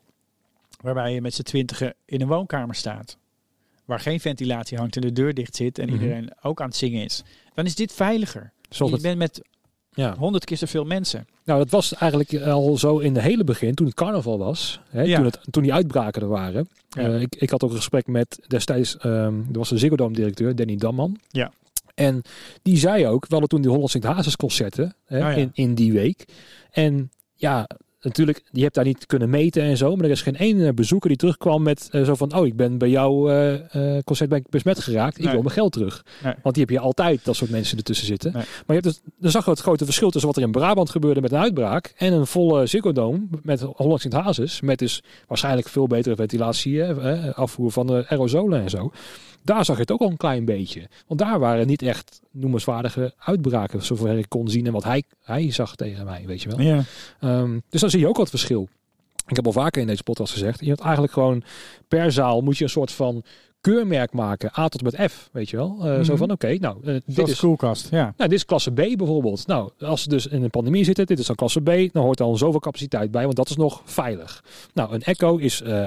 waarbij je met z'n twintigen in een woonkamer staat. Waar geen ventilatie hangt en de deur dicht zit en Mhm. iedereen ook aan het zingen is. Dan is dit veiliger. Je bent met ja. honderd keer zoveel mensen. Nou, dat was eigenlijk al zo in de hele begin, toen het carnaval was. Hè, Ja. toen, het, toen die uitbraken er waren. Ja. Eh, ik, ik had ook een gesprek met destijds, ehm er was een Ziggo Dome directeur, Danny Damman. Ja. En die zei ook, we hadden toen die Holland Sint Hazes concerten hè, Oh ja. in, in die week. En ja, natuurlijk, je hebt daar niet kunnen meten en zo. Maar er is geen één bezoeker die terugkwam met eh, zo van, oh, ik ben bij jouw eh, eh, concert ben ik besmet geraakt. Ik Nee. wil mijn geld terug. Nee. Want die heb je altijd, dat soort mensen ertussen zitten. Nee. Maar je hebt dus, dan zag je het grote verschil tussen wat er in Brabant gebeurde met een uitbraak en een volle Ziggo Dome met Holland Sint Hazes. Met dus waarschijnlijk veel betere ventilatie, eh, afvoer van de aerosolen en zo. Daar zag je het ook al een klein beetje. Want daar waren niet echt noemenswaardige uitbraken, zover ik kon zien en wat hij, hij zag tegen mij, weet je wel. Ja. Ehm, dus dan zie je ook wat verschil. Ik heb al vaker in deze podcast gezegd, je hebt eigenlijk gewoon per zaal moet je een soort van keurmerk maken, A tot met F, weet je wel. Eh, Zo Mhm. van, oké, nou, eh, dit is koelkast, ja. nou, dit is klasse B bijvoorbeeld. Nou, als ze dus in een pandemie zitten, dit is dan klasse B, dan hoort dan zoveel capaciteit bij, want dat is nog veilig. Nou, een echo is eh,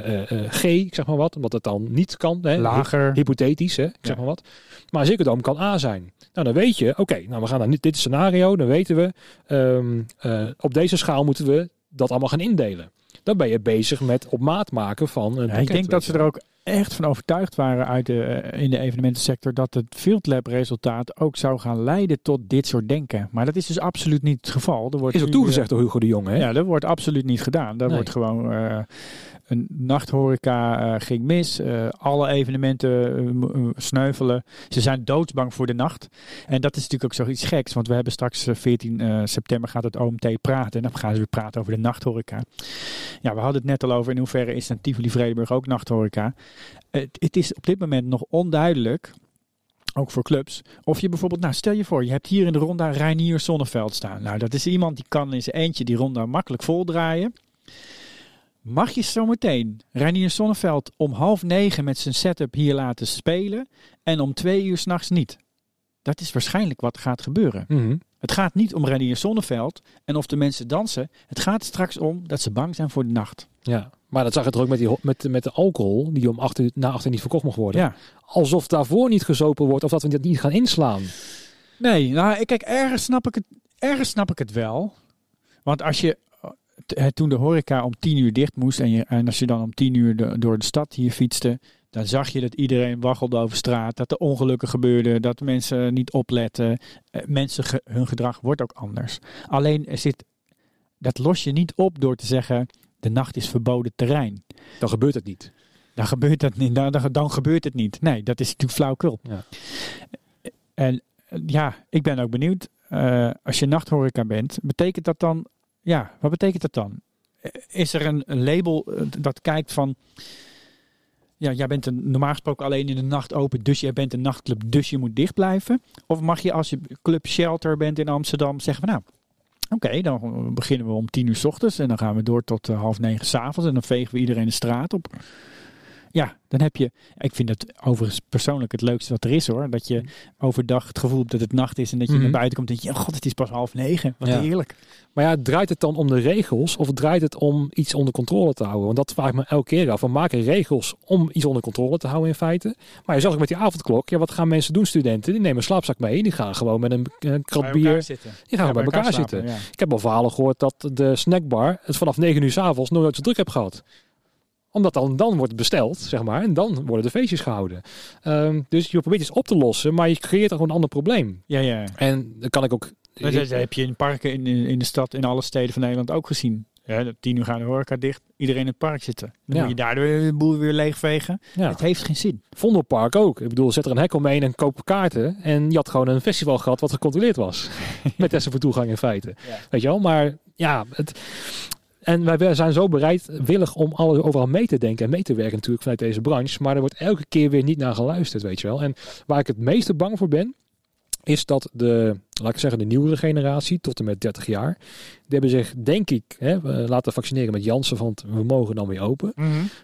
G, ik zeg maar wat, omdat het dan niet kan. Hè? Lager. Hypothetisch, hè? ik zeg Ja. maar wat. Maar Ziggo Dome kan A zijn. Nou, dan weet je, oké, nou we gaan naar dit dit scenario, dan weten we, ehm, eh, op deze schaal moeten we dat allemaal gaan indelen. Dan ben je bezig met op maat maken van een Ja, ik denk dat ze er ook echt van overtuigd waren uit de, eh, in de evenementensector dat het Field Lab resultaat ook zou gaan leiden tot dit soort denken. Maar dat is dus absoluut niet het geval. Er wordt is ook toegezegd door Hugo de Jong, hè? Ja, dat wordt absoluut niet gedaan. Daar Nee. wordt gewoon eh, een nachthoreca eh, ging mis. Alle evenementen sneuvelen. Ze zijn doodsbang voor de nacht. En dat is natuurlijk ook zoiets geks. Want we hebben straks eh, 14 eh, september gaat het OMT praten. En dan gaan ze weer praten over de nachthoreca. Ja, we hadden het net al over in hoeverre is een Tivoli Vredenburg ook nachthoreca. Het, het is op dit moment nog onduidelijk ook voor clubs. Of je bijvoorbeeld, nou stel je voor, je hebt hier in de ronda Reinier Zonneveld staan. Nou, dat is iemand die kan in zijn eentje die ronda makkelijk voldraaien. Mag je zometeen Reinier Zonneveld om half negen met zijn setup hier laten spelen en om twee uur s'nachts niet? Dat is waarschijnlijk wat gaat gebeuren. Mhm. Het gaat niet om Reinier Zonneveld en of de mensen dansen. Het gaat straks om dat ze bang zijn voor de nacht. ja. Maar dat zag je toch ook met, die, met, met de alcohol die om na achter niet verkocht mocht worden. Ja. Alsof daarvoor niet gezopen wordt of dat we dat niet gaan inslaan. Nee, nou, ik- kijk, ergens snap ik het, ergens snap ik het wel. Want als je t- eh, toen de horeca om tien uur dicht moest en, je, en als je dan om tien uur de- door de stad hier fietste, dan zag je dat iedereen waggelde over straat, dat er ongelukken gebeurden, dat mensen niet opletten. Eh, mensen, ge- hun gedrag wordt ook anders. Alleen er zit, dat los je niet op door te zeggen, de nacht is verboden terrein. Dan gebeurt het niet. Dan gebeurt dat niet. Dan, dan, gebeurt het niet. Nee, dat is natuurlijk flauwkul. Ja. En eh, ja, ik ben ook benieuwd. eh, als je nachthoreca bent, betekent dat dan... Ja, wat betekent dat dan? Eh, Is er een, een label eh, dat kijkt van... Ja, jij bent een, normaal gesproken alleen in de nacht open, dus jij bent een nachtclub, dus je moet dicht blijven? Of mag je als je Club Shelter bent in Amsterdam zeggen van nou... Oké, dan beginnen we om tien uur s ochtends en dan gaan we door tot eh, half negen s'avonds en dan vegen we iedereen de straat op. Ja, dan heb je. Ik vind het overigens persoonlijk het leukste wat er is hoor. Dat je overdag het gevoel hebt dat het nacht is en dat je Mhm. naar buiten komt en je, oh god, het is pas half negen. Wat Ja. heerlijk. Maar ja, draait het dan om de regels of draait het om iets onder controle te houden? Want dat vraag ik me elke keer af. We maken regels om iets onder controle te houden in feite. Maar je zag ook met die avondklok, ja, wat gaan mensen doen, studenten? Die nemen een slaapzak mee, die gaan gewoon met een, een krat bier, zitten. die gaan gewoon bij elkaar, slapen, zitten. ja. Ik heb al verhalen gehoord dat de snackbar het vanaf 9 uur s avonds nooit zo druk heeft gehad. Omdat dan, dan wordt het besteld, zeg maar, en dan worden de feestjes gehouden. Ehm, dus je probeert iets op te lossen, maar je creëert er gewoon een ander probleem. Ja, ja. En dan kan ik ook... Dat, dat heb je in parken in, in de stad, in alle steden van Nederland ook gezien. Ja, dat tien uur gaan de horeca dicht, iedereen in het park zitten. Dan Ja. moet je daardoor de boel weer leegvegen. Ja. Het heeft geen zin. Vondelpark ook. Ik bedoel, zet er een hek omheen en koop kaarten. En je had gewoon een festival gehad wat gecontroleerd was. Met testen voor toegang in feite. Weet je wel? Maar ja, het... En wij zijn zo bereidwillig om alles overal mee te denken en mee te werken natuurlijk vanuit deze branche. Maar er wordt elke keer weer niet naar geluisterd, weet je wel. En waar ik het meeste bang voor ben, is dat de, laat ik zeggen, de nieuwere generatie, tot en met 30 jaar, die hebben zich, denk ik, hè, laten vaccineren met Janssen, want we mogen dan weer open.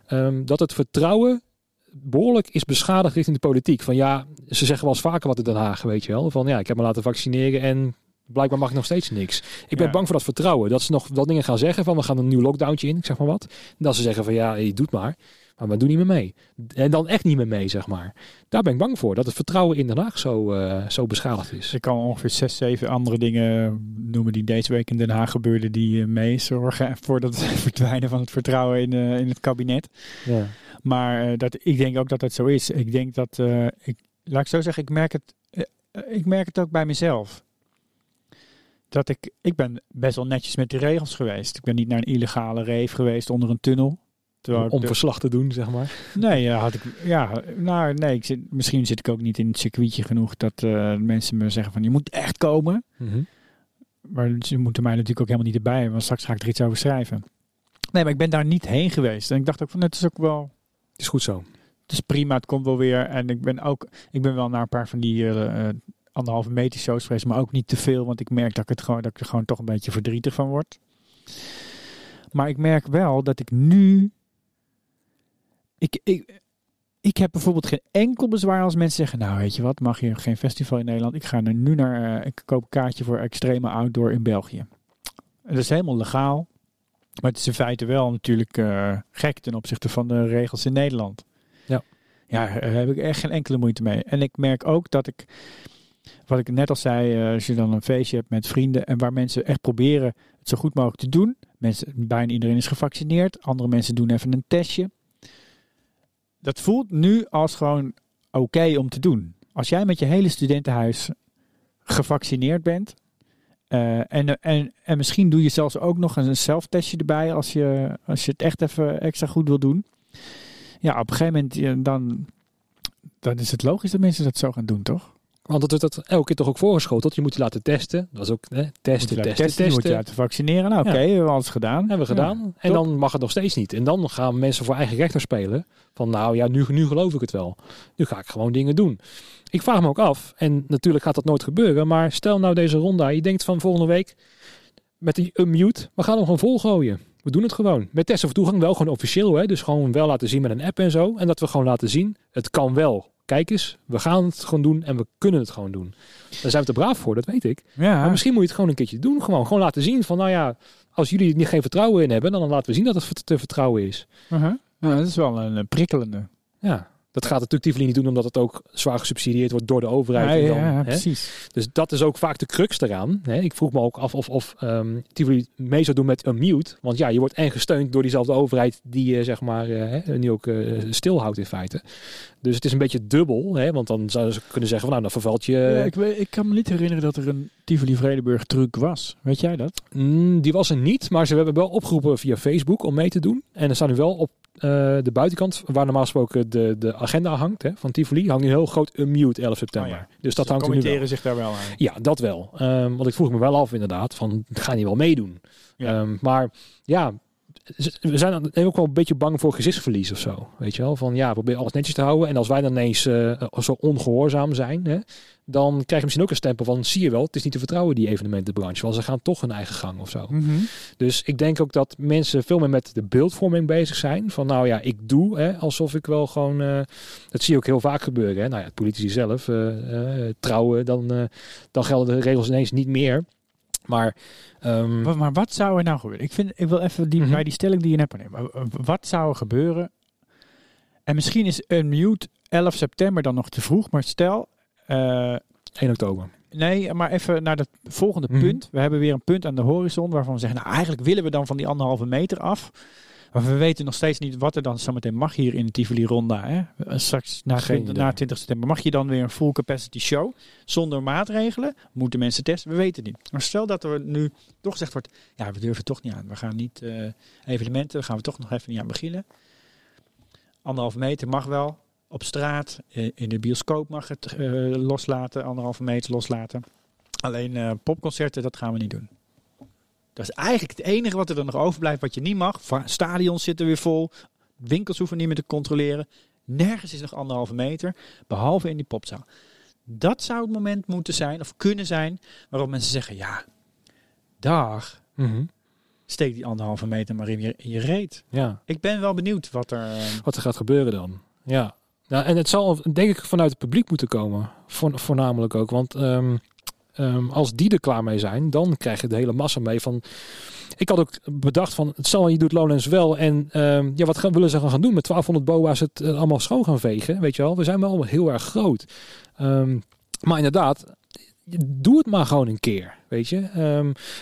Ehm, dat het vertrouwen behoorlijk is beschadigd richting de politiek. Van ja, ze zeggen wel eens vaker wat in Den Haag, weet je wel. Van ja, ik heb me laten vaccineren en blijkbaar mag ik nog steeds niks. Ik ben Ja. bang voor dat vertrouwen. Dat ze nog wat dingen gaan zeggen van we gaan een nieuw lockdowntje in, ik zeg maar wat. En dat ze zeggen van ja, je doet maar. Maar we doen niet meer mee. En dan echt niet meer mee, zeg maar. Daar ben ik bang voor. Dat het vertrouwen in Den Haag zo, eh, zo beschadigd is. Ik kan ongeveer zes, zeven andere dingen noemen die deze week in Den Haag gebeurden die eh, meezorgen voor het verdwijnen van het vertrouwen in, eh, in het kabinet. Ja. Maar dat, ik denk ook dat dat zo is. Ik denk dat, ik, laat ik zo zeggen, ik merk het, ik merk het ook bij mezelf. Dat ik, ik ben best wel netjes met de regels geweest. Ik ben niet naar een illegale rave geweest onder een tunnel. Om de- verslag te doen, zeg maar. Nee, ja, had ik, ja, nou, nee ik zit, misschien zit ik ook niet in het circuitje genoeg dat eh, mensen me zeggen van je moet echt komen. Mhm. Maar ze moeten mij natuurlijk ook helemaal niet erbij hebben, want straks ga ik er iets over schrijven. Nee, maar ik ben daar niet heen geweest. En ik dacht ook van het is ook wel, Het is goed zo. het is prima, het komt wel weer. En ik ben ook, ik ben wel naar een paar van die eh, eh, anderhalve meter shows geweest, maar ook niet te veel, want ik merk dat ik, het gewoon, dat ik er gewoon toch een beetje verdrietig van word. Maar ik merk wel dat ik nu, ik, ik, ik heb bijvoorbeeld geen enkel bezwaar als mensen zeggen, nou weet je wat, mag je geen festival in Nederland? Ik ga er nu naar, eh, ik koop een kaartje voor extreme outdoor in België. Dat is helemaal legaal. Maar het is in feite wel natuurlijk eh, gek ten opzichte van de regels in Nederland. Ja. Ja, daar heb ik echt geen enkele moeite mee. En ik merk ook dat ik, wat ik net al zei, eh, als je dan een feestje hebt met vrienden en waar mensen echt proberen het zo goed mogelijk te doen, Mensen, bijna iedereen is gevaccineerd. Andere mensen doen even een testje. Dat voelt nu als gewoon oké om te doen. Als jij met je hele studentenhuis gevaccineerd bent. eh, en, en, en misschien doe je zelfs ook nog een zelftestje erbij als je, als je het echt even extra goed wil doen. Ja, op een gegeven moment dan, dan is het logisch dat mensen dat zo gaan doen, toch? Want dat wordt dat elke keer toch ook voorgeschoteld. Je moet je laten testen. Dat was ook hè, testen, je testen, testen, je moet je testen. laten vaccineren. Nou, oké, Ja. we hebben alles gedaan. Hebben we gedaan. en top. dan mag het nog steeds niet. En dan gaan mensen voor eigen rechter spelen. Van nou ja, nu, nu geloof ik het wel. Nu ga ik gewoon dingen doen. Ik vraag me ook af. En natuurlijk gaat dat nooit gebeuren. Maar stel nou deze ronde. Je denkt van volgende week. Met die unmute. We gaan hem gewoon volgooien. We doen het gewoon. Met testen voor toegang wel gewoon officieel. Hè? Dus gewoon wel laten zien met een app en zo. En dat we gewoon laten zien. Het kan wel. Kijk eens. We gaan het gewoon doen. En we kunnen het gewoon doen. Daar zijn we te braaf voor. Dat weet ik. Ja, Maar misschien moet je het gewoon een keertje doen. Gewoon, gewoon laten zien van, nou ja, als jullie er niet geen vertrouwen in hebben, dan laten we zien dat het te vertrouwen is. Uh-huh. ja, dat is wel een, eh, prikkelende. Ja, dat gaat natuurlijk Tivoli niet doen, omdat het ook zwaar gesubsidieerd wordt door de overheid. Ja, en dan, ja, precies. Dus dat is ook vaak de crux eraan. Hè? Ik vroeg me ook af of, of ehm Tivoli mee zou doen met een mute. Want ja, je wordt en gesteund door diezelfde overheid die je zeg maar eh, nu ook eh, stilhoudt in feite. Dus het is een beetje dubbel, hè? want dan zouden ze kunnen zeggen van nou, dan vervalt je... Ja, ik, weet- ik kan me niet herinneren dat er een Tivoli Vredenburg truc was. Weet jij dat? Mm, die was er niet, maar ze hebben wel opgeroepen via Facebook om mee te doen. En er staan nu wel op eh, de buitenkant, waar normaal gesproken de, de agenda hangt hè, van Tivoli, hangt nu heel groot unmute 11 september. Oh ja. Dus dat hangt er nu wel. zich daar wel aan. Ja, dat wel. Ehm, want ik vroeg me wel af inderdaad, van gaan die wel meedoen? Ja. Ehm, maar ja, we zijn dan ook wel een beetje bang voor gezichtsverlies of zo. Weet je wel? Van ja, probeer alles netjes te houden. En als wij dan ineens eh, zo ongehoorzaam zijn, hè, dan krijg je misschien ook een stempel van zie je wel, het is niet te vertrouwen die evenementenbranche. Want ze gaan toch hun eigen gang of zo. Mhm. Dus ik denk ook dat mensen veel meer met de beeldvorming bezig zijn. Van nou ja, ik doe hè, alsof ik wel gewoon. eh, dat zie je ook heel vaak gebeuren. Hè. Nou ja, politici zelf eh, trouwen, dan, dan gelden de regels ineens niet meer. Maar ehm, Maar, maar wat zou er nou gebeuren? Ik, vind, ik wil even die, Mhm. bij die stelling die je net neemt. Wat zou er gebeuren? En misschien is een mute 11 september dan nog te vroeg. Maar stel, eh, 1 oktober. nee, maar even naar het volgende Mhm. punt. We hebben weer een punt aan de horizon waarvan we zeggen, nou eigenlijk willen we dan van die anderhalve meter af. Maar we weten nog steeds niet wat er dan zometeen mag hier in de Tivoli Ronda. Hè? Eh, Straks na, Geen 20, idee. na 20 september mag je dan weer een full capacity show. Zonder maatregelen. Moeten mensen testen? We weten het niet. Maar stel dat er nu toch gezegd wordt, ja we durven toch niet aan. We gaan niet eh, evenementen, gaan we toch nog even niet aan beginnen. Anderhalve meter mag wel. Op straat, eh, in de bioscoop mag het loslaten, anderhalve meter loslaten. Alleen popconcerten, dat gaan we niet doen. Dat is eigenlijk het enige wat er dan nog overblijft wat je niet mag. Stadions zitten weer vol. Winkels hoeven niet meer te controleren. Nergens is nog anderhalve meter, behalve in die popzaal. Dat zou het moment moeten zijn, of kunnen zijn, waarop mensen zeggen, ja, dag, Mhm. steek die anderhalve meter maar in je, in je reet. Ja, Ik ben wel benieuwd wat er... eh, wat er gaat gebeuren dan. Ja. Nou, en het zal denk ik vanuit het publiek moeten komen. Voor, voornamelijk ook. Want ehm, ehm, als die er klaar mee zijn, dan krijg je de hele massa mee van. Ik had ook bedacht van, het zal je doet Lowlands wel. En ehm, ja, wat gaan, willen ze gaan doen met 1200 boa's het eh, allemaal schoon gaan vegen? Weet je wel, we zijn wel heel erg groot. Ehm, maar inderdaad, doe het maar gewoon een keer, weet je.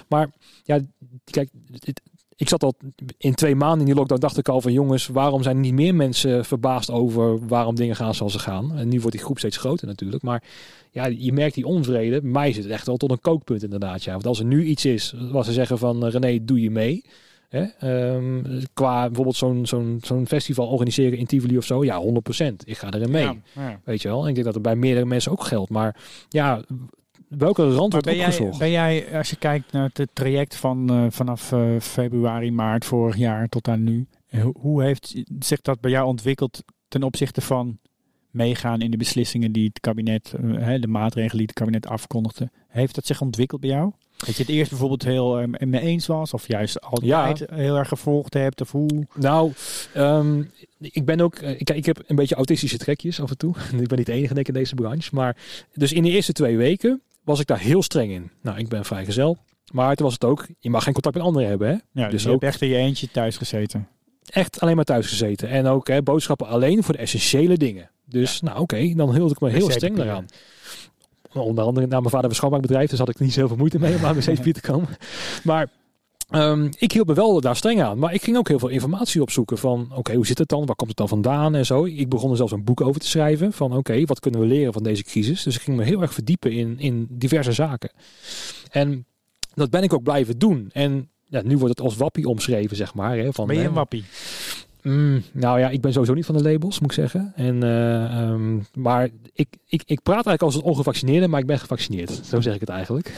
Maar ja, kijk, het- ik zat al in twee maanden in die lockdown, dacht ik al van jongens, waarom zijn er niet meer mensen verbaasd over waarom dingen gaan zoals ze gaan? En nu wordt die groep steeds groter natuurlijk. Maar ja, je merkt die onvrede. Mij zit het echt wel tot een kookpunt inderdaad. Ja. Want als er nu iets is wat ze zeggen van eh, René, doe je mee? Hè? Ehm, qua bijvoorbeeld zo'n zo'n zo'n festival organiseren in Tivoli of zo. Ja, 100%. Ik ga erin mee. ja, ja. Weet je wel. En ik denk dat het bij meerdere mensen ook geldt. Maar ja, welke rand wordt ben jij, ben jij, als je kijkt naar het traject van eh, vanaf eh, februari, maart vorig jaar tot aan nu, hoe- heeft zich dat bij jou ontwikkeld ten opzichte van meegaan in de beslissingen die het kabinet, eh, de maatregelen die het kabinet afkondigde? Heeft dat zich ontwikkeld bij jou? Dat je het eerst bijvoorbeeld heel eh, mee eens was, of juist altijd heel erg gevolgd hebt, of hoe? Nou, ehm, ik ben ook. Ik, ik heb een beetje autistische trekjes af en toe. ik ben niet de enige denk ik in deze branche. Maar dus in de eerste twee weken was ik daar heel streng in. Nou, ik ben vrijgezel. Maar toen was het ook, je mag geen contact met anderen hebben. Hè? Ja, dus je ook- hebt echt in je eentje thuis gezeten. Echt alleen maar thuis gezeten. En ook hè, boodschappen alleen voor de essentiële dingen. Dus nou oké, dan hield ik me heel streng daaraan. Onder andere, nou, mijn vader een schoonmaakbedrijf, dus had ik niet zoveel moeite mee om aan wc-papier te komen. Maar Ehm, ik hield me wel daar streng aan, maar ik ging ook heel veel informatie opzoeken van oké, hoe zit het dan? Waar komt het dan vandaan en zo? Ik begon er zelfs een boek over te schrijven van oké, wat kunnen we leren van deze crisis? Dus ik ging me heel erg verdiepen in, in diverse zaken. En dat ben ik ook blijven doen. En ja, nu wordt het als wappie omschreven, zeg maar. Hè, van, Ben je een wappie? Mm, nou ja, ik ben sowieso niet van de labels, moet ik zeggen. En, eh, ehm, maar ik, ik, ik praat eigenlijk als een ongevaccineerde, maar ik ben gevaccineerd. Zo zeg ik het eigenlijk.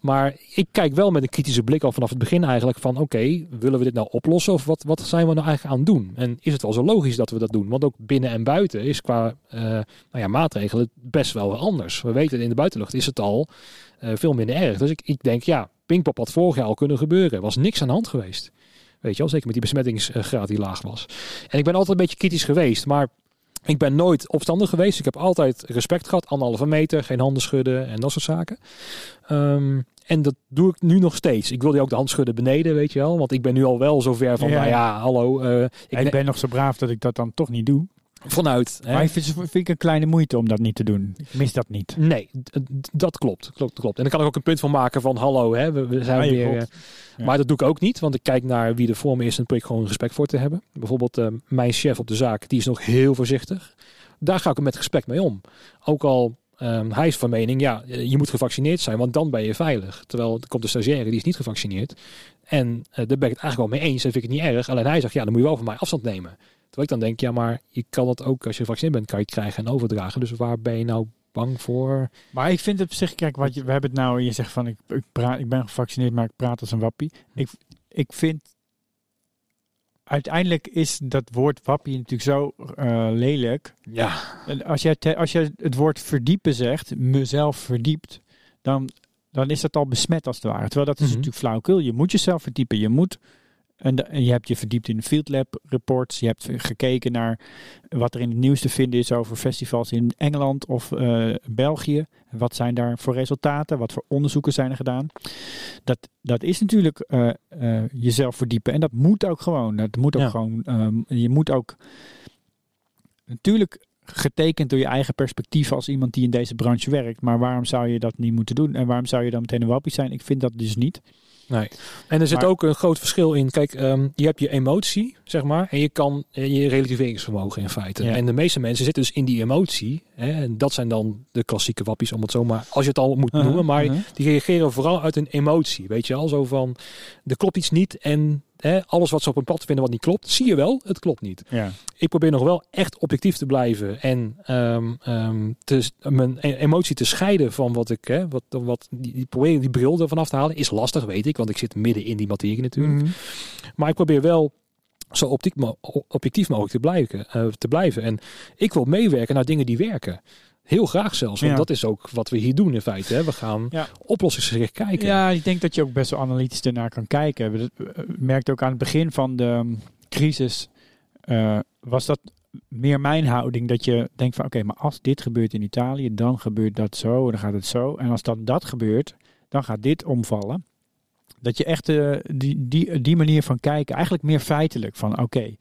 Maar ik kijk wel met een kritische blik al vanaf het begin eigenlijk van oké, willen we dit nou oplossen of wat, wat zijn we nou eigenlijk aan het doen? En is het wel zo logisch dat we dat doen? Want ook binnen en buiten is qua eh, nou ja, maatregelen best wel anders. We weten in de buitenlucht is het al eh, veel minder erg. Dus ik, ik denk ja, Pinkpop had vorig jaar al kunnen gebeuren. Er was niks aan de hand geweest. Weet je wel, zeker met die besmettingsgraad die laag was. En ik ben altijd een beetje kritisch geweest, maar ik ben nooit opstandig geweest. Ik heb altijd respect gehad, anderhalve meter, geen handen schudden en dat soort zaken. Ehm, en dat doe ik nu nog steeds. Ik wilde ook de hand schudden beneden, weet je wel. Want ik ben nu al wel zover van, Ja. nou ja, hallo. eh, ik Ik, ben nog zo braaf dat ik dat dan toch niet doe. Vanuit. Hè? Maar ik vind, vind ik een kleine moeite om dat niet te doen. Ik mis dat niet. Nee, dat klopt, klopt, klopt. En dan kan ik ook een punt van maken van, hallo, hè, we, we zijn weer... eh, Ja. Maar dat doe ik ook niet, want ik kijk naar wie er voor me is en probeer ik gewoon respect voor te hebben. Bijvoorbeeld eh, mijn chef op de zaak, die is nog heel voorzichtig. Daar ga ik met respect mee om. Ook al ehm, hij is van mening, ja, eh, je moet gevaccineerd zijn, want dan ben je veilig. Terwijl er komt een stagiaire, die is niet gevaccineerd. En daar ben ik het eigenlijk wel mee eens en vind ik het niet erg. Alleen hij zegt, ja, dan moet je wel van mij afstand nemen. Terwijl ik dan denk, ja, maar je kan het ook als je gevaccineerd bent, kan je het krijgen en overdragen. Dus waar ben je nou bang voor? Maar ik vind het op zich, kijk, wat je, we hebben het nou, je zegt van ik, ik, praat, ik ben gevaccineerd, maar ik praat als een wappie. Ik, ik vind, uiteindelijk is dat woord wappie natuurlijk zo eh, lelijk. Ja, En als jij, te- als jij het woord verdiepen zegt, mezelf verdiept, dan, dan is dat al besmet als het ware. Terwijl dat is Mhm. natuurlijk flauwekul. Je moet jezelf verdiepen. Je moet en, je hebt je verdiept in field lab reports. Je hebt gekeken naar wat er in het nieuws te vinden is over festivals in Engeland of eh, België. Wat zijn daar voor resultaten? Wat voor onderzoeken zijn er gedaan? Dat, dat is natuurlijk eh, eh, jezelf verdiepen. En dat moet ook gewoon. Dat moet ook Ja. gewoon. ehm, je moet ook natuurlijk getekend door je eigen perspectief als iemand die in deze branche werkt. Maar waarom zou je dat niet moeten doen? En waarom zou je dan meteen een wappie zijn? Ik vind dat dus niet. Nee. En er zit Maar- ook een groot verschil in. Kijk, ehm, je hebt je emotie, zeg maar, en je kan eh, je relativeringsvermogen in feite. Ja. En de meeste mensen zitten dus in die emotie. Hè, en dat zijn dan de klassieke wappies, om het zo maar, als je het al moet Uh-huh, noemen. Maar uh-huh. die reageren vooral uit een emotie. Weet je al, zo van, er klopt iets niet en hè, alles wat ze op een pad vinden wat niet klopt, zie je wel, het klopt niet. Ja. Ik probeer nog wel echt objectief te blijven en ehm, ehm, te, mijn e- emotie te scheiden van wat ik, hè, wat, wat die, die proberen die bril ervan af te halen, is lastig, weet ik, want ik zit midden in die materie natuurlijk. Mhm. Maar ik probeer wel zo optiek objectief mogelijk te blijven, eh, te blijven. En ik wil meewerken naar dingen die werken. Heel graag zelfs, want Ja. dat is ook wat we hier doen in feite. Hè. We gaan Ja. oplossingsgericht kijken. Ja, ik denk dat je ook best wel analytisch ernaar kan kijken. We merkten ook aan het begin van de um, crisis, eh, was dat meer mijn houding. Dat je denkt van oké, maar als dit gebeurt in Italië, dan gebeurt dat zo, en dan gaat het zo. En als dan dat gebeurt, dan gaat dit omvallen. Dat je echt eh, die, die, die manier van kijken, eigenlijk meer feitelijk van oké.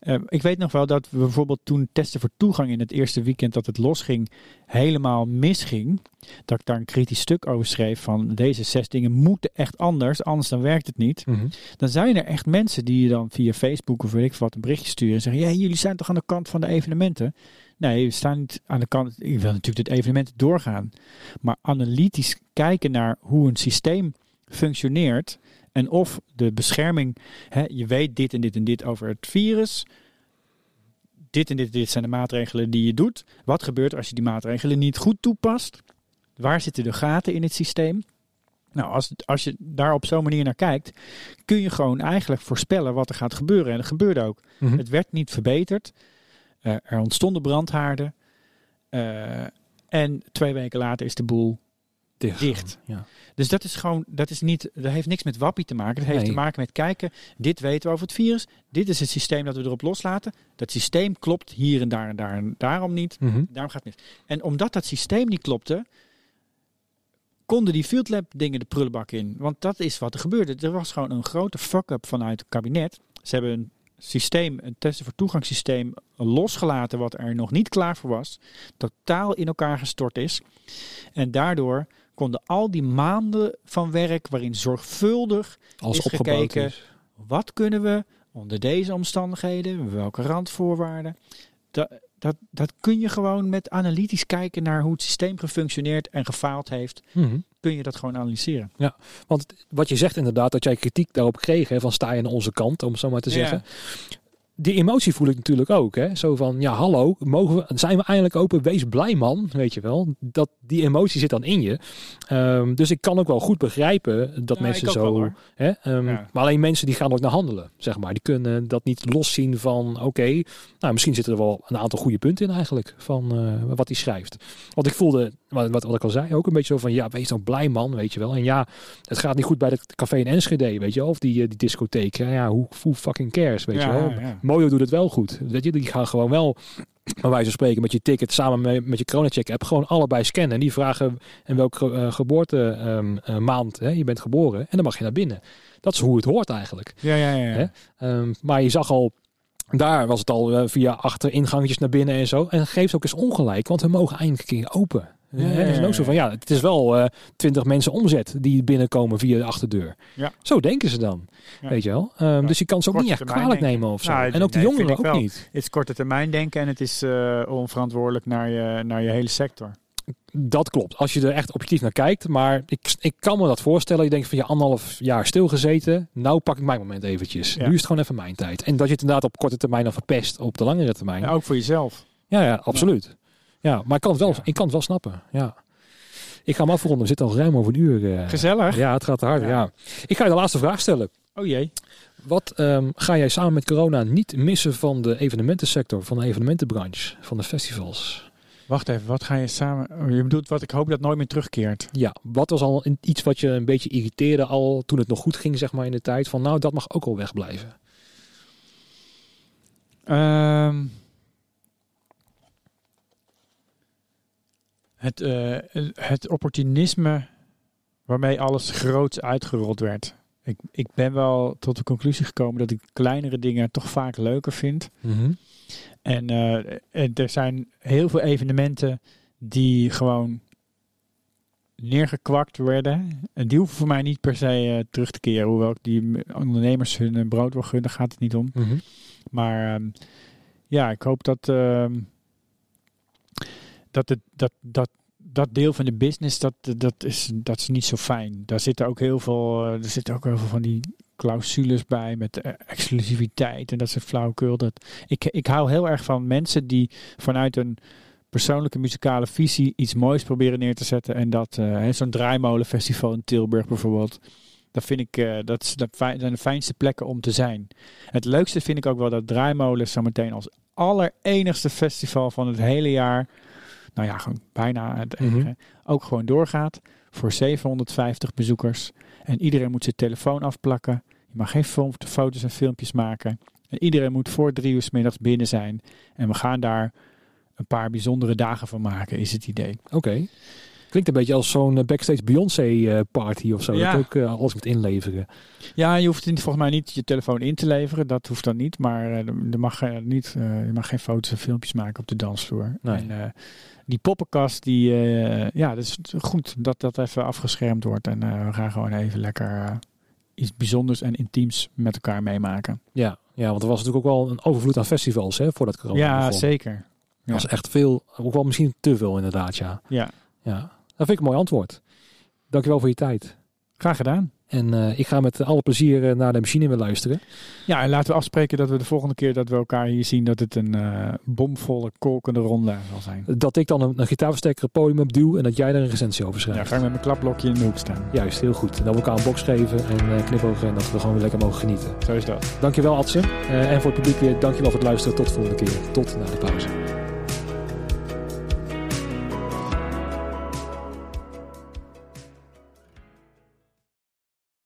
eh, ik weet nog wel dat we bijvoorbeeld toen testen voor toegang in het eerste weekend dat het losging, helemaal misging dat ik daar een kritisch stuk over schreef van deze zes dingen moeten echt anders, anders dan werkt het niet. Mhm. Dan zijn er echt mensen die je dan via Facebook of weet ik wat een berichtje sturen en zeggen, ja, jullie zijn toch aan de kant van de evenementen? Nee, we staan niet aan de kant. Ik wil natuurlijk dit evenement doorgaan. Maar analytisch kijken naar hoe een systeem functioneert en of de bescherming, hè, je weet dit en dit en dit over het virus. Dit en dit, en dit zijn de maatregelen die je doet. Wat gebeurt als je die maatregelen niet goed toepast? Waar zitten de gaten in het systeem? Nou, als, als je daar op zo'n manier naar kijkt, kun je gewoon eigenlijk voorspellen wat er gaat gebeuren. En dat gebeurde ook. Mhm. Het werd niet verbeterd. Eh, er ontstonden brandhaarden. Eh, en twee weken later is de boel Dicht. dicht. Ja. Dus dat is gewoon, dat is niet, dat heeft niks met wappie te maken. Dat heeft Nee. te maken met kijken, dit weten we over het virus. Dit is het systeem dat we erop loslaten. Dat systeem klopt hier en daar en daar en daarom niet. Mhm. Daarom gaat het mis. En omdat dat systeem niet klopte, konden die field lab dingen de prullenbak in. Want dat is wat er gebeurde. Er was gewoon een grote fuck-up vanuit het kabinet. Ze hebben een systeem, een testen voor toegangssysteem losgelaten wat er nog niet klaar voor was. Totaal in elkaar gestort is. En daardoor konden al die maanden van werk, waarin zorgvuldig Als is gekeken. is. wat kunnen we onder deze omstandigheden, welke randvoorwaarden. Dat, dat, dat kun je gewoon met analytisch kijken naar hoe het systeem gefunctioneerd en gefaald heeft. Mhm. Kun je dat gewoon analyseren. Want wat je zegt inderdaad, dat jij kritiek daarop kreeg, hè, van sta je aan onze kant, om het zo maar te zeggen. Die emotie voel ik natuurlijk ook. Hè? Zo van, ja hallo, mogen we, zijn we eindelijk open? Wees blij man, weet je wel. Dat, die emotie zit dan in je. Ehm, dus ik kan ook wel goed begrijpen dat Ja, mensen wel, zo... hè, ehm, Ja. Maar alleen mensen die gaan ook naar handelen, zeg maar. Die kunnen dat niet loszien van, oké, nou misschien zitten er wel een aantal goede punten in eigenlijk, van eh, wat hij schrijft. Want ik voelde, wat, wat, wat ik al zei, ook een beetje zo van, ja, wees dan blij man, weet je wel. En ja, het gaat niet goed bij het café in Enschede, weet je wel. Of die, eh, die discotheek, Ja, ja, hoe, hoe fucking cares, weet Ja, je wel. ja. Mojo doet het wel goed. Weet je, die gaan gewoon wel, bij wijze van spreken, met je ticket samen met, je coronacheck app gewoon allebei scannen. En die vragen in welke eh, geboorte ehm, eh, maand hè, je bent geboren. En dan mag je naar binnen. Dat is hoe het hoort eigenlijk. Ja, ja, ja. Hè? Ehm, maar je zag al, daar was het al via achter ingangetjes naar binnen en zo. En geeft ook eens ongelijk, want we mogen eindelijk een keer open. Ja, Hè, ja, is ook zo van, ja, het is wel eh, twintig mensen omzet die binnenkomen via de achterdeur. Ja. Zo denken ze dan, weet je wel. Ehm, Dus je kan ze ook niet echt kwalijk denken. nemen of zo. Nou, en ook de nee, jongeren ook wel. niet. Het is korte termijn denken en het is eh, onverantwoordelijk naar je, naar je hele sector. Dat klopt. Als je er echt objectief naar kijkt. Maar ik, ik kan me dat voorstellen. Je denkt van je anderhalf jaar stilgezeten. Nou pak ik mijn moment eventjes. Ja. Nu is het gewoon even mijn tijd. En dat je het inderdaad op korte termijn dan verpest op de langere termijn. Ja, ook voor jezelf. Ja, ja, absoluut. Ja, maar ik kan het wel, ik kan het wel snappen. Ja. Ik ga hem afronden. We zitten al ruim over een uur. eh. Gezellig. Ja, het gaat hard. Ja. Ja. Ik ga je de laatste vraag stellen. Oh jee. Wat ehm, ga jij samen met corona niet missen van de evenementensector, van de evenementenbranche, van de festivals? Wacht even, wat ga je samen... Je bedoelt wat ik hoop dat nooit meer terugkeert. Ja, wat was al iets wat je een beetje irriteerde al toen het nog goed ging, zeg maar in de tijd? Van nou, dat mag ook al wegblijven. Ehm, het, eh, het opportunisme waarmee alles groots uitgerold werd. Ik, ik ben wel tot de conclusie gekomen dat ik kleinere dingen toch vaak leuker vind. En, eh, en er zijn heel veel evenementen die gewoon neergekwakt werden. En die hoeven voor mij niet per se eh, terug te keren. Hoewel ik die ondernemers hun brood wil gunnen, gaat het niet om. Maar ehm, ja, ik hoop dat, ehm, dat, het, dat, dat, dat deel van de business, dat, dat, is, dat is niet zo fijn. Daar zitten ook heel veel, eh, er zitten ook heel veel van die clausules bij met eh, exclusiviteit en dat soort flauwekul. Dat, ik, ik hou heel erg van mensen die vanuit een persoonlijke muzikale visie iets moois proberen neer te zetten. En dat, hè, zo'n draaimolenfestival in Tilburg bijvoorbeeld. Dat vind ik, dat, dat zijn de fijnste plekken om te zijn. Het leukste vind ik ook wel dat Draaimolen zometeen als allerenigste festival van het hele jaar, nou ja, gewoon bijna het enige, Mhm. ook gewoon doorgaat voor 750 bezoekers. En iedereen moet zijn telefoon afplakken. Je mag geen fo- foto's en filmpjes maken. En iedereen moet voor drie uur 's middags binnen zijn. En we gaan daar een paar bijzondere dagen van maken, is het idee. Oké. Klinkt een beetje als zo'n eh, backstage Beyoncé eh, party of zo. Ja. Dat ook eh, alles moet inleveren. Ja, je hoeft volgens mij niet je telefoon in te leveren. Dat hoeft dan niet. Maar eh, er mag, eh, niet, eh, je mag geen foto's en filmpjes maken op de dansvloer. Nee. En eh, die poppenkast, die, eh, ja, dat is goed dat dat even afgeschermd wordt. En eh, we gaan gewoon even lekker eh, iets bijzonders en intiems met elkaar meemaken. Ja, ja, want er was natuurlijk ook wel een overvloed aan festivals hè, voordat corona ja, begon. zeker. Dat was echt veel, ook wel misschien te veel inderdaad, ja. Ja, ja. Dat vind ik een mooi antwoord. Dankjewel voor je tijd. graag gedaan. En eh, ik ga met alle plezier eh, naar de machine weer luisteren. Ja, en laten we afspreken dat we de volgende keer dat we elkaar hier zien, dat het een eh, bomvolle, kolkende ronde zal zijn. Dat ik dan een, een gitaarversterker het podium op duw en dat jij er een recensie over Ja, schrijft. ga ik met mijn klapblokje in de hoek staan. Juist, heel goed. En dat we elkaar een box geven en knipogen en dat we gewoon weer lekker mogen genieten. Zo is dat. Dankjewel Adse. En voor het publiek weer dankjewel voor het luisteren. Tot de volgende keer. Tot na de pauze.